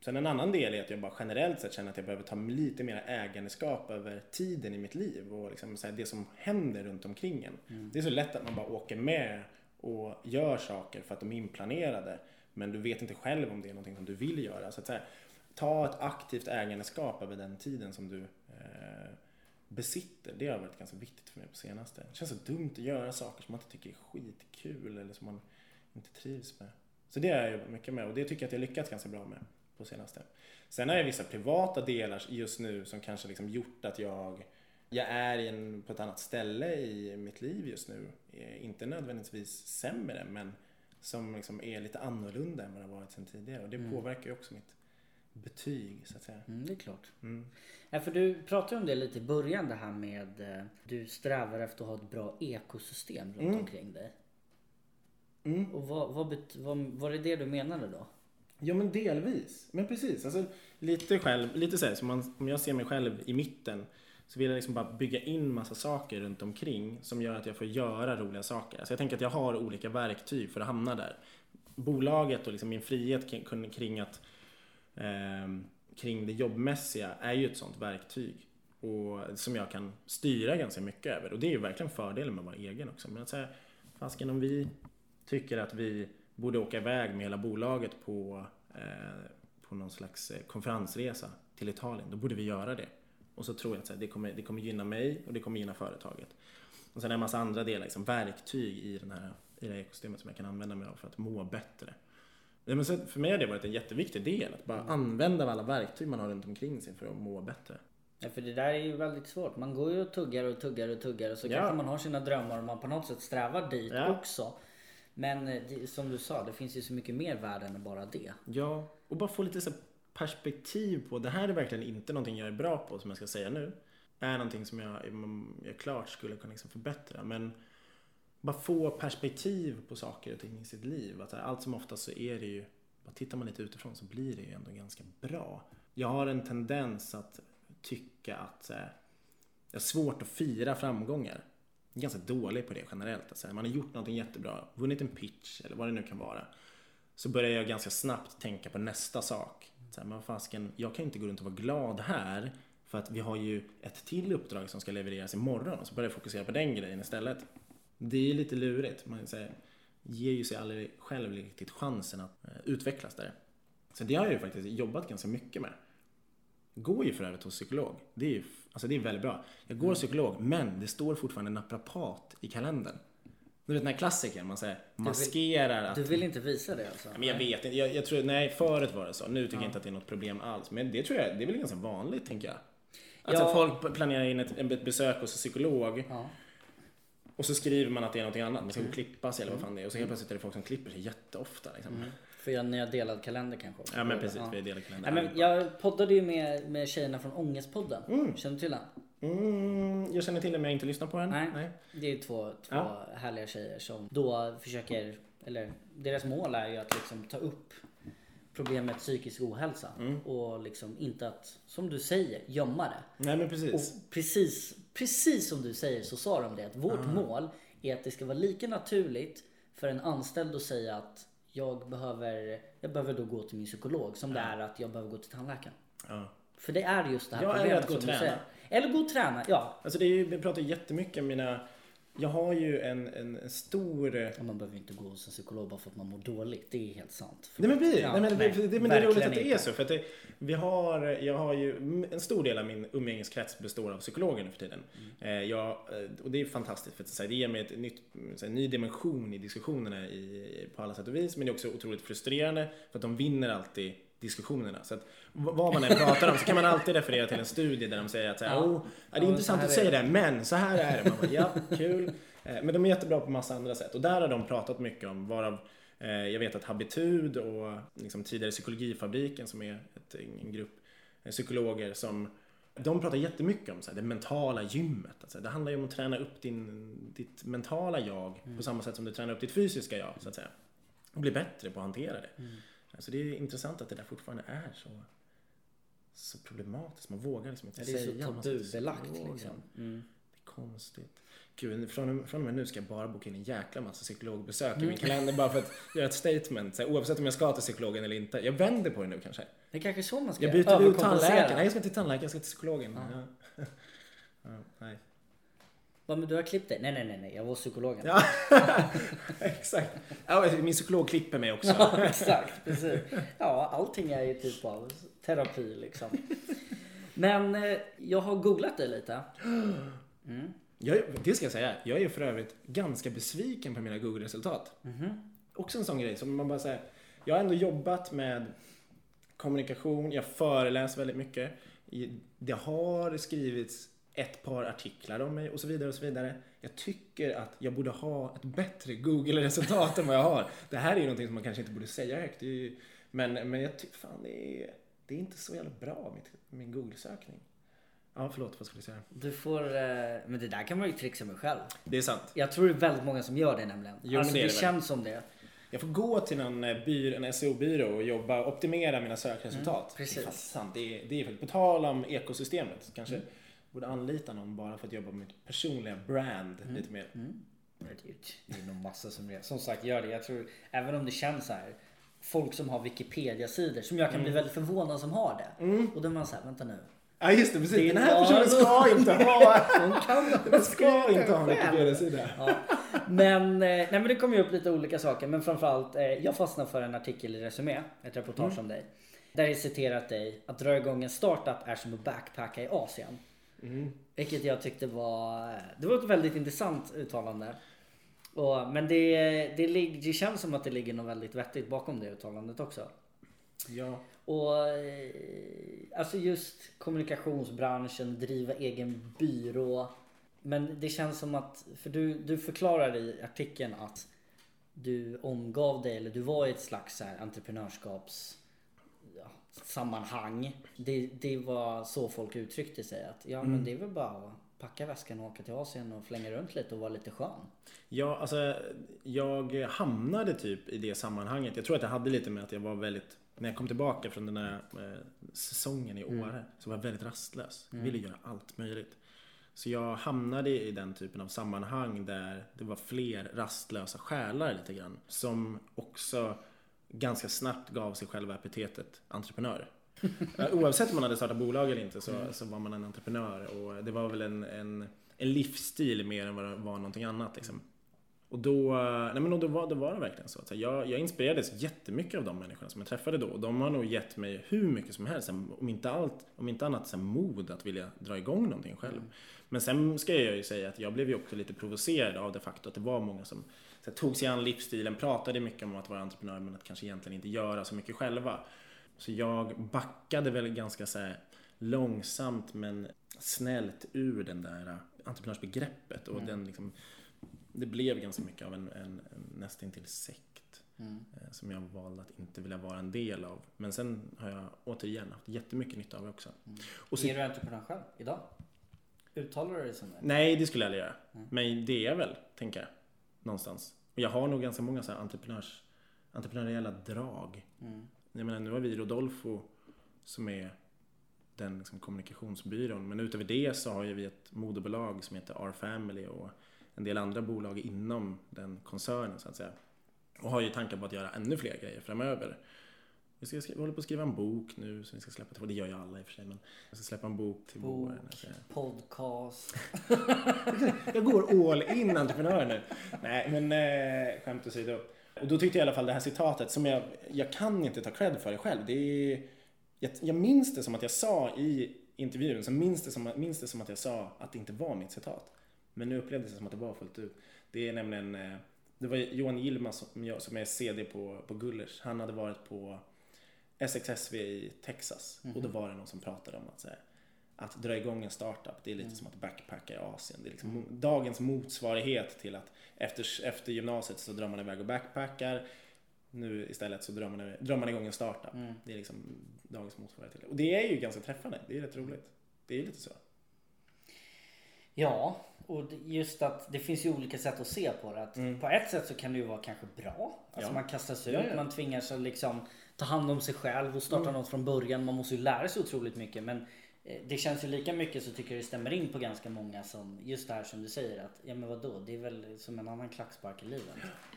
Sen en annan del är att jag bara generellt sett känner att jag behöver ta lite mer ägandeskap över tiden i mitt liv och liksom, så det som händer runt omkring en. Mm. Det är så lätt att man bara åker med och gör saker för att de är inplanerade. Men du vet inte själv om det är någonting som du vill göra. Så att, så här, ta ett aktivt ägandeskap över den tiden som du eh, besitter. Det har varit ganska viktigt för mig på senaste. Det känns så dumt att göra saker som man inte tycker är skitkul eller som man inte trivs med. Så det har jag jobbat mycket med och det tycker jag att jag lyckats ganska bra med på senaste. Sen har jag vissa privata delar just nu som kanske liksom gjort att jag jag är en, på ett annat ställe i mitt liv just nu. Eh, Inte nödvändigtvis sämre men som liksom är lite annorlunda än vad det har varit sedan tidigare. Och det påverkar ju också mitt betyg så att säga. Mm, det är klart. Mm. Ja, för du pratade om det lite i början det här med eh, du strävar efter att ha ett bra ekosystem runt Mm. omkring dig. Mm. Och vad, vad, vad, var det det du menade då? Ja men delvis. Men precis. Alltså, lite själv, lite så här, så man, om jag ser mig själv i mitten så vill jag liksom bara bygga in massa saker runt omkring som gör att jag får göra roliga saker. Så jag tänker att jag har olika verktyg för att hamna där. Bolaget och liksom min frihet kring att eh, kring det jobbmässiga är ju ett sånt verktyg. Och som jag kan styra ganska mycket över. Och det är ju verkligen fördelen med att vara egen också. Men att säga, fasken om vi tycker att vi borde åka iväg med hela bolaget på, eh, på någon slags eh, konferensresa till Italien, då borde vi göra det. Och så tror jag att det, kommer, det kommer gynna mig och det kommer gynna företaget. Och sen är det en massa andra delar, liksom, verktyg i, den här, i det här ekosystemet som jag kan använda mig av för att må bättre. Men för mig har det varit en jätteviktig del, att bara använda alla verktyg man har runt omkring sig för att må bättre. Ja, för det där är ju väldigt svårt. Man går ju och tuggar och tuggar och tuggar och så ja. kanske man har sina drömmar och man på något sätt strävar dit ja. också. Men eh, det, som du sa, det finns ju så mycket mer värde än bara det. Ja, och bara få lite så perspektiv på, det här är verkligen inte någonting jag är bra på som jag ska säga nu. Är någonting som jag, jag klart skulle kunna liksom förbättra. Men bara få perspektiv på saker och ting i sitt liv. Att allt som oftast så är det ju, bara tittar man lite utifrån så blir det ju ändå ganska bra. Jag har en tendens att tycka att här, jag har svårt att fira framgångar. Jag är ganska dålig på det generellt. Alltså, man har gjort någonting jättebra, vunnit en pitch eller vad det nu kan vara. Så börjar jag ganska snabbt tänka på nästa sak. Så här, men fasken, jag kan inte gå runt och vara glad här för att vi har ju ett till uppdrag som ska levereras imorgon och så börjar jag fokusera på den grejen istället. Det är lite lurigt. Man säger, ger ju sig aldrig själv riktigt chansen att eh, utvecklas där. Så det har jag ju faktiskt jobbat ganska mycket med. Går ju för övrigt hos psykolog. Det är ju alltså det är väldigt bra. Jag går hos psykolog men det står fortfarande naprapat i kalendern. Du vet den här klassikern, man säger maskerar att... Du vill inte visa det alltså? Men jag vet inte, jag, jag, tror, nej förut var det så. Nu tycker ja. jag inte att det är något problem alls. Men det tror jag, det är väl ganska vanligt tänker jag. Alltså ja. folk planerar in ett, ett besök hos en psykolog. Ja. Och så skriver man att det är någonting annat, man ska gå och mm. klippa sig eller vad fan det är. Och så helt plötsligt är det folk som klipper sig jätteofta. Liksom. Mm. För ni har delad kalender kanske också? Ja men precis, ja. vi har delad kalender. Ja, men jag poddade ju med, med tjejerna från Ångestpodden. Mm. Känner du till den? Mm, jag känner till den men jag har inte lyssnat på den. Nej. Nej. Det är två, två ja. härliga tjejer som då försöker, eller deras mål är ju att liksom ta upp problemet psykisk ohälsa mm. och liksom inte att, som du säger, gömma det. Nej men precis. Och precis, precis som du säger så sa de det att vårt mm. mål är att det ska vara lika naturligt för en anställd att säga att jag behöver, jag behöver då gå till min psykolog som det är att jag behöver gå till tandläkaren. Ja. För det är just det här ja, problemet eller att gå och träna. Eller gå och träna, ja. Alltså det är ju, vi pratar jättemycket om mina jag har ju en, en stor... man behöver inte gå hos en psykolog bara för att man mår dåligt. Det är helt sant. Nej men, blir, ja, nej, men, nej, det, men det är roligt att det är så. För att det, vi har, jag har ju, en stor del av min umgängeskrets består av psykologer nu för tiden. Mm. Jag, eh, och det är fantastiskt för att det ger mig ett nytt, en ny dimension i diskussionerna i, på alla sätt och vis. Men det är också otroligt frustrerande för att de vinner alltid diskussionerna. Så att vad man än pratar om så kan man alltid referera till en studie där de säger att så här, ja. oh, det är ja, intressant att säga det, men så här är det. Man bara, ja, kul. Eh, men de är jättebra på massa andra sätt och där har de pratat mycket om varav eh, jag vet att Habitud och liksom tidigare Psykologifabriken som är ett, en grupp eh, psykologer som de pratar jättemycket om så här, det mentala gymmet. Alltså, det handlar ju om att träna upp din, ditt mentala jag mm. på samma sätt som du tränar upp ditt fysiska jag. Så att säga. Och bli bättre på att hantera det. Mm. Alltså, det är intressant att det där fortfarande är så så problematiskt. Man vågar liksom inte säga. Det är så tabubelagt liksom. Mm. Det är konstigt. Gud, från, från och med nu ska jag bara boka in en jäkla massa psykologbesök mm. i min mm. kalender bara för att göra ett statement. Så här, oavsett om jag ska till psykologen eller inte. Jag vänder på det nu kanske. Det är kanske så man ska Jag byter ut tandläkaren. Nej, jag ska till tandläkaren, jag ska till psykologen. Ja. Ja. nej. Va, men du har klippt dig? Nej, nej, nej, nej, jag var psykologen. Ja, exakt. Ja, min psykolog klipper mig också. Ja, exakt, precis. Ja, allting är ju typ av terapi liksom. Men eh, jag har googlat dig lite. Mm. Jag, det ska jag säga, jag är för övrigt ganska besviken på mina Google-resultat. Mm. Också en sån grej som man bara säger. Jag har ändå jobbat med kommunikation, jag föreläser väldigt mycket. Det har skrivits ett par artiklar om mig och så vidare och så vidare. Jag tycker att jag borde ha ett bättre Google-resultat än vad jag har. Det här är ju någonting som man kanske inte borde säga högt. Ju, men, men jag tycker fan det är, det är inte så jävla bra, mitt, min Google-sökning. Ja, förlåt, vad skulle du säga? Du får, eh, men det där kan man ju trixa med själv. Det är sant. Jag tror det är väldigt många som gör det nämligen. Jo, alltså det det, känns som det. Jag får gå till någon eh, byr, en SEO-byrå och jobba, optimera mina sökresultat. Mm, precis. Det är sant. Det är, det är på tal om ekosystemet, kanske borde anlita någon bara för att jobba med mitt personliga brand lite mer. Det ju- det är nog massa som det. Som sagt, gör det. Jag tror, även om det känns så här. Folk som har Wikipedia-sidor, som jag kan bli väldigt förvånad som har det. Och då är man såhär, vänta nu. Ja just det, precis. Det Den här personen ska inte ha, Hon kan den ska inte ha en. Wikipedia-sida. Ja. Men, eh, nej, men det kommer ju upp lite olika saker. Men framförallt, eh, jag fastnade för en artikel i Resumé, ett reportage om dig. Där jag citerat dig, att dra igång en startup är som att backpacka i Asien. Vilket jag tyckte var, det var ett väldigt intressant uttalande. Och, men det, det, det känns som att det ligger något väldigt vettigt bakom det uttalandet också. Ja. Och eh, alltså just kommunikationsbranschen, driva egen byrå. Men det känns som att, för du, du förklarar i artikeln att du omgav dig, eller du var i ett slags så här entreprenörskaps sammanhang. Det, det var så folk uttryckte sig. Att ja men det är väl bara att packa väskan och åka till Asien och flänga runt lite och vara lite skön. Ja, alltså jag hamnade typ i det sammanhanget. Jag tror att det hade lite med att jag var väldigt, när jag kom tillbaka från den där eh, säsongen i Åre, så var jag väldigt rastlös. Jag ville göra allt möjligt. Så jag hamnade i den typen av sammanhang där det var fler rastlösa själar lite grann. Som också ganska snabbt gav sig själva epitetet entreprenör. Eh, Oavsett om man hade startat bolag eller inte så, så var man en entreprenör och det var väl en, en, en livsstil mer än vad det var någonting annat. Liksom. Och då, eh, nej men då, var, då var det verkligen så. att jag, jag inspirerades jättemycket av de människorna som jag träffade då. Och de har nog gett mig hur mycket som helst, om inte, allt, om inte annat så mod att vilja dra igång någonting själv. Men sen ska jag ju säga att jag blev ju också lite provocerad av det faktum att det var många som så här, tog sig an livsstilen, pratade mycket om att vara entreprenör men att kanske egentligen inte göra så mycket själva. Så jag backade väl ganska så här, långsamt men snällt ur den där eh, entreprenörsbegreppet och den liksom det blev ganska mycket av en, en, en nästintill sekt eh, som jag valde att inte vilja vara en del av. Men sen har jag återigen haft jättemycket nytta av det också. Och så, Är du entreprenör själv idag? Uttalar du dig som det? nej, det skulle jag aldrig göra. Men det är jag väl, tänker jag. Någonstans. Och jag har nog ganska många så här entreprenörs, entreprenöriella drag. Jag menar, nu har vi Rodolfo som är den liksom kommunikationsbyrån. Men utöver det så har ju vi ett moderbolag som heter R-Family och en del andra bolag inom den koncernen så att säga. Och har ju tankar på att göra ännu fler grejer framöver. Vi, ska, vi håller på att skriva en bok nu som vi ska släppa det gör ju alla i och för sig men jag ska släppa en bok till Bok. våren. Podcast. Jag går all in entreprenör nu. Nej men eh, skämt åsido. Och då tyckte jag i alla fall det här citatet som jag, jag kan inte ta cred för det själv. Det är, jag, jag minns det som att jag sa i intervjun, så minns det, som, minns det som att jag sa att det inte var mitt citat. Men nu upplevdes det som att det var fullt ut. Det är nämligen, eh, det var Johan Yilmaz som, som är CD på, på Gullers. Han hade varit på SXSV i Texas och då var det någon som pratade om att, så här, att dra igång en startup, det är lite som att backpacka i Asien. Det är liksom mo- dagens motsvarighet till att efter, efter gymnasiet så drar man iväg och backpackar. Nu istället så drar man, drar man igång en startup. Det är liksom dagens motsvarighet till det. Och det är ju ganska träffande, det är rätt roligt. Det är lite så. Ja, och just att det finns ju olika sätt att se på det. Att På ett sätt så kan det ju vara kanske bra. Alltså Ja. man kastas ut, Ja, ja. man tvingas att liksom ta hand om sig själv och starta något från början. Man måste ju lära sig otroligt mycket. Men eh, det känns ju lika mycket så tycker jag det stämmer in på ganska många som just det här som du säger att ja men vadå, det är väl som en annan klackspark i livet.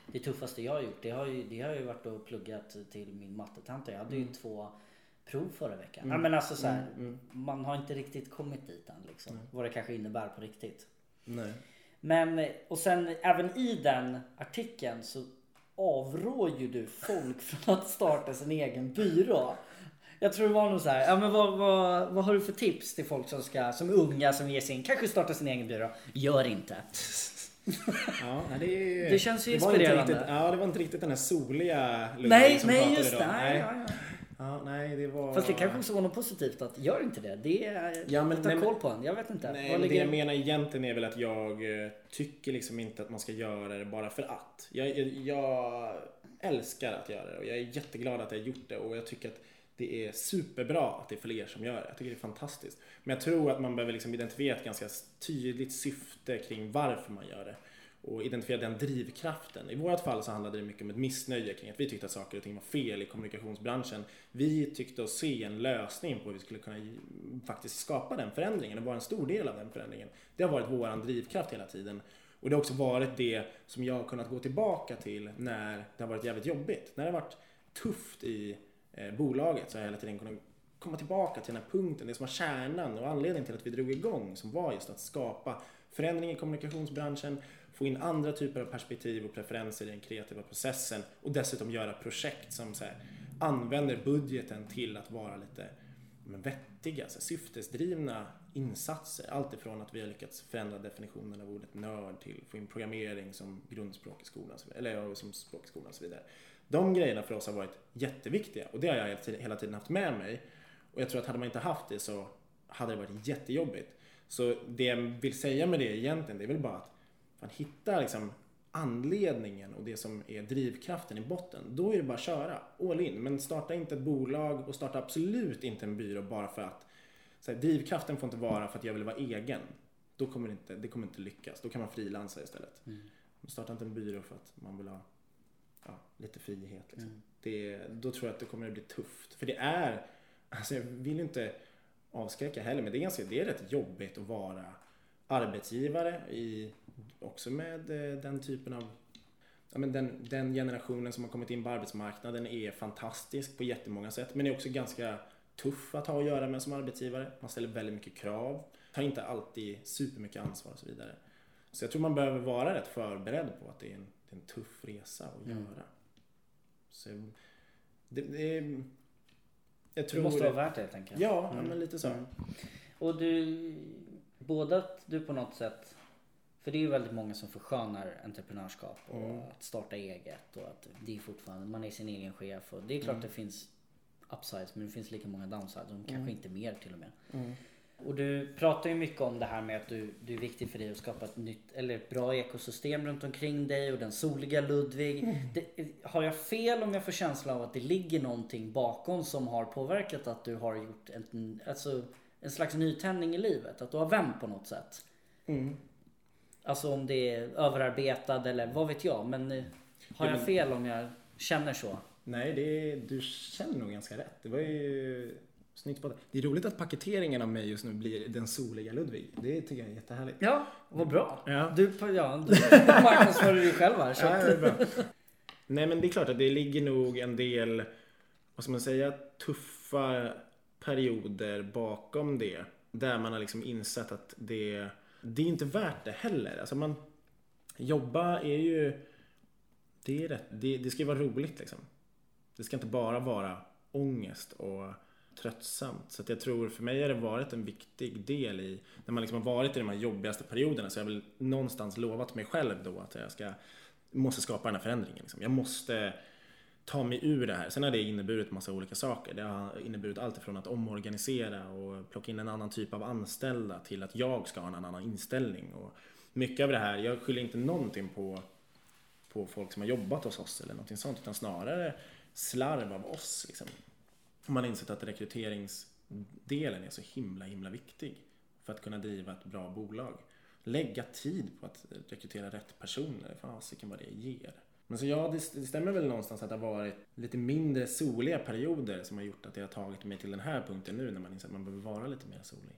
Det tuffaste jag har gjort, det har ju, det har ju varit att pluggat till min mattetenta. Jag hade ju två prov förra veckan. Ja men alltså så här, man har inte riktigt kommit dit än liksom. Vad det kanske innebär på riktigt. Nej. Men och sen även i den artikeln så avrår ju du folk från att starta sin egen byrå. Jag tror det var nog så här, ja men vad, vad, vad har du för tips till folk som ska, som är unga som ger sin, kanske starta sin egen byrå? Gör inte. Ja, det, Det känns ju var inte inspirerande. Riktigt, ja, det var inte riktigt den här soliga Ludvig Nej, som nej pratade just då. det. Nej, ja, ja. Ja, nej, det var... Fast det kanske också var något positivt att gör inte det. Det är, Ja, men- ta nej, koll på en. Jag vet inte. Nej, men det ligger- jag menar egentligen är väl att jag eh, tycker liksom inte att man ska göra det bara för att. Jag, jag, älskar att göra det och jag är jätteglad att jag har gjort det och jag tycker att det är superbra att det är fler som gör det. Jag tycker det är fantastiskt. Men jag tror att man behöver liksom identifiera ett ganska tydligt syfte kring varför man gör det. Och identifiera den drivkraften. I vårt fall så handlade det mycket om ett missnöje kring att vi tyckte att saker och ting var fel i kommunikationsbranschen. Vi tyckte oss se en lösning på hur vi skulle kunna faktiskt skapa den förändringen och vara en stor del av den förändringen. Det har varit våran drivkraft hela tiden. Och det har också varit det som jag har kunnat gå tillbaka till när det har varit jävligt jobbigt. När det har varit tufft i eh, bolaget så har jag hela tiden kunnat komma tillbaka till den här punkten, det som var kärnan och anledningen till att vi drog igång som var just att skapa förändring i kommunikationsbranschen, få in andra typer av perspektiv och preferenser i den kreativa processen och dessutom göra projekt som så här, använder budgeten till att vara lite men vettiga, så här, syftesdrivna insatser. Allt ifrån att vi har lyckats förändra definitionen av ordet nörd till få in programmering som grundspråk i skolan, eller som språk i skolan och så vidare. De grejerna för oss har varit jätteviktiga och det har jag hela tiden haft med mig. Och jag tror att hade man inte haft det så hade det varit jättejobbigt. Så det jag vill säga med det egentligen, det är väl bara att man hittar liksom anledningen och det som är drivkraften i botten, då är det bara att köra all in. Men starta inte ett bolag och starta absolut inte en byrå bara för att här, drivkraften får inte vara för att jag vill vara egen. Då kommer det inte, det kommer inte lyckas. Då kan man frilansa istället. Mm. Starta inte en byrå för att man vill ha ja, lite frihet. Liksom. Mm. Det, då tror jag att det kommer att bli tufft. För det är, alltså jag vill inte avskräcka heller, men det är, ganska, det är rätt jobbigt att vara arbetsgivare i, också med eh, den typen av Ja, men den, den generationen som har kommit in på arbetsmarknaden är fantastisk på jättemånga sätt men är också ganska tuff att ha att göra med som arbetsgivare. Man ställer väldigt mycket krav, tar inte alltid supermycket ansvar och så vidare. Så jag tror man behöver vara rätt förberedd på att det är en, det är en tuff resa att mm. göra. Så det, det, jag tror det måste vara värt det helt enkelt. Ja, mm. men lite så. Mm. Och du, både att du på något sätt för det är ju väldigt många som förskönar entreprenörskap och mm. att starta eget och att det är fortfarande, man är sin egen chef och det är klart mm. det finns upsides men det finns lika många downsides och kanske mm. inte mer till och med. Mm. Och du pratar ju mycket om det här med att du, det är viktigt för dig att skapa ett nytt eller ett bra ekosystem runt omkring dig och den soliga Ludvig. Mm. Det, har jag fel om jag får känslan av att det ligger någonting bakom som har påverkat att du har gjort en, alltså, en slags nytändning i livet? Att du har vänt på något sätt? Mm. Alltså om det är överarbetad eller vad vet jag. Men eh, har jag fel om jag känner så? Nej, det, du känner nog ganska rätt. Det var ju snyggt på Det är roligt att paketeringen av mig just nu blir den soliga Ludvig. Det tycker jag är jättehärligt. Ja, vad bra. Ja. Du, ja, du marknadsför dig själv här. Så. Ja, det är bra. Nej, men det är klart att det ligger nog en del, vad ska man säga, tuffa perioder bakom det. Där man har liksom insett att det, det är inte värt det heller. Alltså man, jobba är ju, det är rätt, det, det ska ju vara roligt liksom. Det ska inte bara vara ångest och tröttsamt. Så att jag tror för mig har det varit en viktig del i när man liksom har varit i de här jobbigaste perioderna så jag har väl någonstans lovat mig själv då att jag ska måste skapa den här förändringen. Liksom. Jag måste ta mig ur det här. Sen har det inneburit massa olika saker. Det har inneburit allt från att omorganisera och plocka in en annan typ av anställda till att jag ska ha en annan inställning. Och mycket av det här, jag skyller inte någonting på, på folk som har jobbat hos oss eller någonting sånt utan snarare slarv av oss. Liksom. Man har insett att rekryteringsdelen är så himla, himla viktig för att kunna driva ett bra bolag. Lägga tid på att rekrytera rätt personer, fasiken vad det ger. Men så ja, det, stämmer väl någonstans att det har varit lite mindre soliga perioder som har gjort att det har tagit mig till den här punkten nu när man inser att man behöver vara lite mer solig.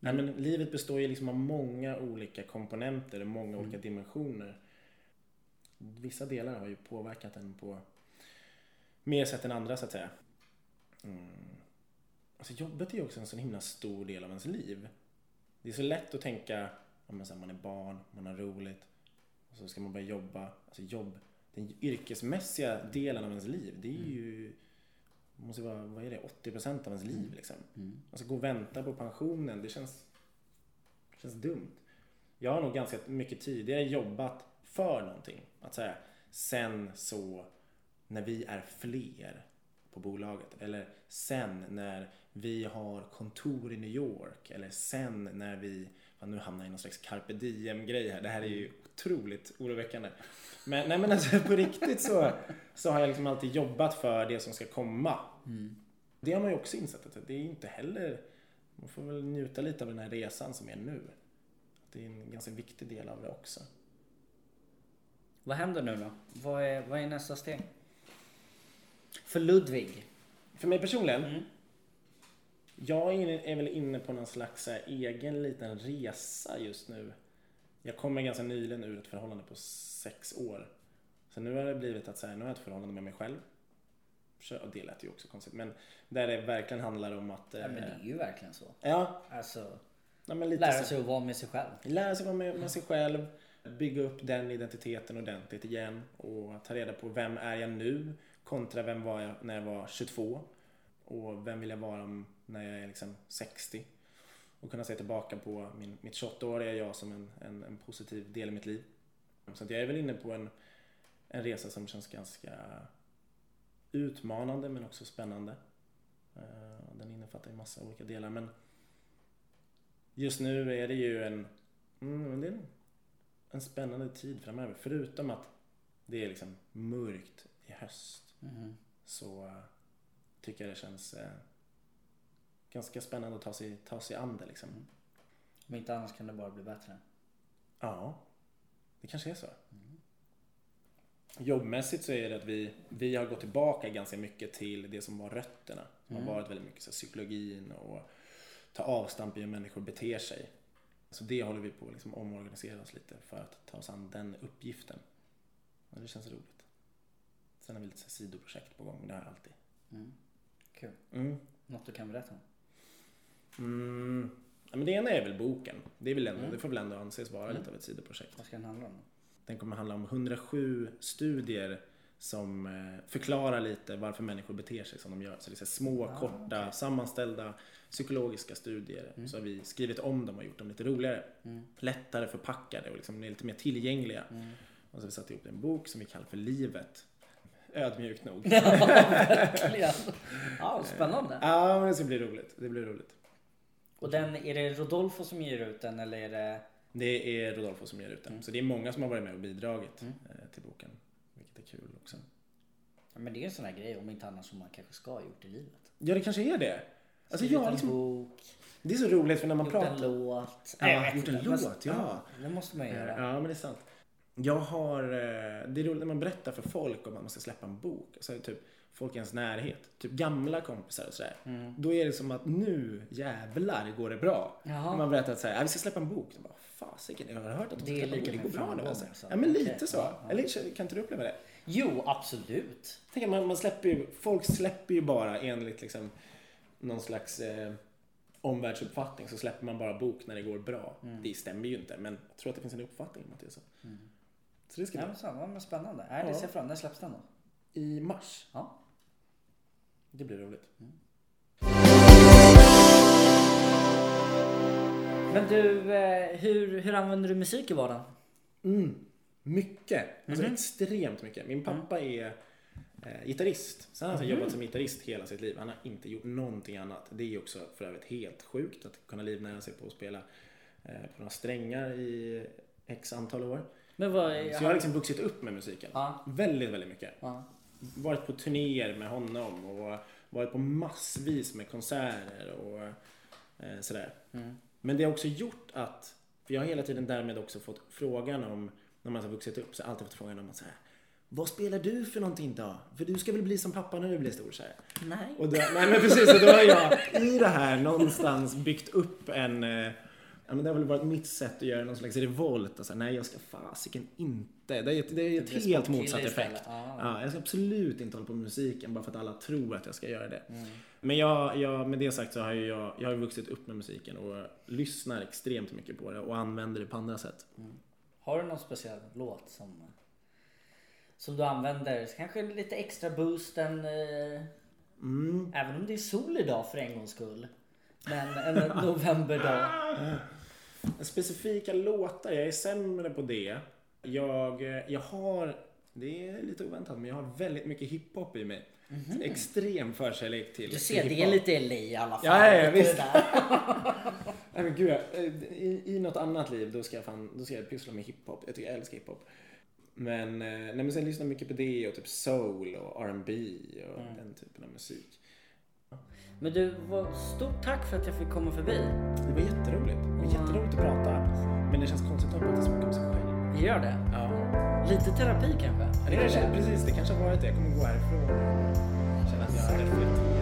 Nej men livet består ju liksom av många olika komponenter och många mm. olika dimensioner. Vissa delar har ju påverkat en på mer sätt än andra så att säga. Mm. Alltså jobbet är ju också en sån himla stor del av ens liv. Det är så lätt att tänka, om man är barn, man har roligt och så ska man börja jobba. Alltså jobb, den yrkesmässiga delen av ens liv, det är mm. ju måste vara, vad är det, 80% av ens liv mm. liksom. Mm. Alltså gå och vänta på pensionen, det känns, det känns dumt. Jag har nog ganska mycket tidigare jobbat för någonting. Att säga, sen så när vi är fler på bolaget. Eller sen när vi har kontor i New York. Eller sen när vi, nu hamnar jag i någon slags carpe diem grej här. Det här är ju otroligt oroväckande. Men, nej, men alltså, på riktigt så, så har jag liksom alltid jobbat för det som ska komma. Mm. Det har man ju också insett att det är inte heller, man får väl njuta lite av den här resan som är nu. Det är en ganska viktig del av det också. Vad händer nu då? Vad är, vad är nästa steg? För Ludvig? För mig personligen, Mm. jag är, är väl inne på någon slags egen liten resa just nu. Jag kommer ganska nyligen ur ett förhållande på sex år. Så nu har det blivit att så här, nu har jag ett förhållande med mig själv. Så- och Det lät ju också konstigt, men där det verkligen handlar om att... Ja men det är ju verkligen så. ja, Alltså, ja, lära så- sig att vara med sig själv. Lära sig vara med, med sig själv, bygga upp den identiteten ordentligt igen och ta reda på vem är jag nu kontra vem var jag när jag var 22 och vem vill jag vara om när jag är liksom 60 och kunna se tillbaka på min, mitt 28-åriga jag som en, en, en positiv del i mitt liv. Så jag är väl inne på en, en resa som känns ganska utmanande men också spännande. Eh, Den innefattar ju massa olika delar men just nu är det ju en, mm, det är en, en spännande tid framöver. Förutom att det är liksom mörkt i höst Mhm. så eh, tycker jag det känns eh, ganska spännande att ta sig, ta sig an det liksom. Om inte annars kan det bara bli bättre. Ja, det kanske är så. Jobbmässigt så är det att vi, vi har gått tillbaka ganska mycket till det som var rötterna. Som har varit väldigt mycket så här, psykologin och ta avstamp i hur människor beter sig. Så det håller vi på att liksom omorganisera oss lite för att ta oss an den uppgiften. Och det känns roligt. Sen har vi lite sidoprojekt på gång, men det har jag alltid. Mm. Kul. Mm. Något du kan berätta om? Mm. Ja, men det ena är väl boken. Det, är väl ändå, det får väl ändå anses vara lite av ett sidoprojekt. Vad ska den handla om? Den kommer handla om 107 studier som eh, förklarar lite varför människor beter sig som de gör. Så det är så små, Ah, korta, sammanställda psykologiska studier. Så har vi skrivit om dem och gjort dem lite roligare. Lättare förpackade och liksom lite mer tillgängliga. Och så har vi satt ihop en bok som vi kallar för Livet. Ödmjukt nog. Verkligen. Ja, spännande. Ja, men det ska bli roligt. Det blir roligt. Och den, är det Rodolfo som ger ut den eller är det... Det är Rodolfo som ger ut den. Mm. Så det är många som har varit med och bidragit eh, till boken. Vilket är kul också. Ja, men det är en sån här grej om inte annars som man kanske ska ha gjort i livet. Ja, det kanske är det. Alltså, jag, en liksom, bok, det är så roligt för när man gjort pratar... en låt. Ja, vet gjort en låt, ja. Det måste man göra. Ja, men det är sant. Jag har... eh, Det är roligt när man berättar för folk om att man ska släppa en bok. Alltså, typ folk i ens närhet. Typ gamla kompisar och sådär. Mm. Då är det som att nu jävlar går det bra. Jaha. När man berättar att "Ja, vi ska släppa en bok. Bara, fasiken, jag har hört att de ska Det är en lika bok. Det går bra nu alltså. alltså. Ja, men lite så. ja. Eller kan inte du uppleva det? Jo, absolut. Tänk man, man släpper ju, folk släpper ju bara enligt liksom någon slags eh, omvärldsuppfattning så släpper man bara bok när det går bra. Mm. Det stämmer ju inte men jag tror att det finns en uppfattning om att det är så. Så det ska Ja, bli ja, men spännande. Nej, det Ja. ser fram När släpps den då? i mars. Ja. Det blir roligt. Men du, eh, hur, hur använder du musik i vardagen? Mm. Mycket. Alltså Mhm. extremt mycket. Min pappa är eh, gitarrist. Sen har han Mhm. jobbat som gitarrist hela sitt liv. Han har inte gjort någonting annat. Det är också för övrigt helt sjukt att kunna livnära sig på att spela eh, på några strängar i x antal år. Men vad... Så jag har liksom vuxit upp med musiken. Ja. Väldigt, väldigt mycket. Ja. Varit på turnéer med honom och varit på massvis med konserter och eh, sådär. Mm. Men det har också gjort att, för jag har hela tiden därmed också fått frågan om, när man har vuxit upp, så har jag alltid fått frågan om att säga vad spelar du för någonting då? För du ska väl bli som pappa när du blir stor? Så här. Nej. Och då, nej men precis, och då har jag i det här någonstans byggt upp en eh, Ja, men det har väl varit mitt sätt att göra någon slags revolt. Och så här, nej, jag ska fasiken inte. Det är, ett- det är ett blir helt motsatt effekt. Ja. Ja, jag ska absolut inte hålla på med musiken bara för att alla tror att jag ska göra det. Mm. Men jag, jag, med det sagt så har jag, jag har vuxit upp med musiken och lyssnar extremt mycket på det och använder det på andra sätt. Har du någon speciell låt som, som du använder? Kanske lite extra boost än, eh, Mm. även om det är sol idag för en gångs skull. Men en novemberdag. Specifika låtar, jag är sämre på det. Jag, jag har, det är lite oväntat, men jag har väldigt mycket hiphop i mig. Extrem förkärlek till. Du ser, till det är lite LA i alla fall. Ja, ja, ja, visst. Nej men gud, jag- eh, i, i något annat liv då ska jag fan, då ska jag pyssla med hiphop. Jag tycker jag älskar hiphop. Men, eh, nej, men sen lyssnar jag mycket på det och typ soul och R&B och Mm. den typen av musik. Men du, stort tack för att jag fick komma förbi. Det var jätteroligt. Det var jätteroligt att prata. Men det känns konstigt att prata så mycket om sig själv. Gör det? Ja. Lite terapi kanske? Det kanske, precis, det kanske har varit det. Jag kommer gå härifrån och känna att jag har reflekterat.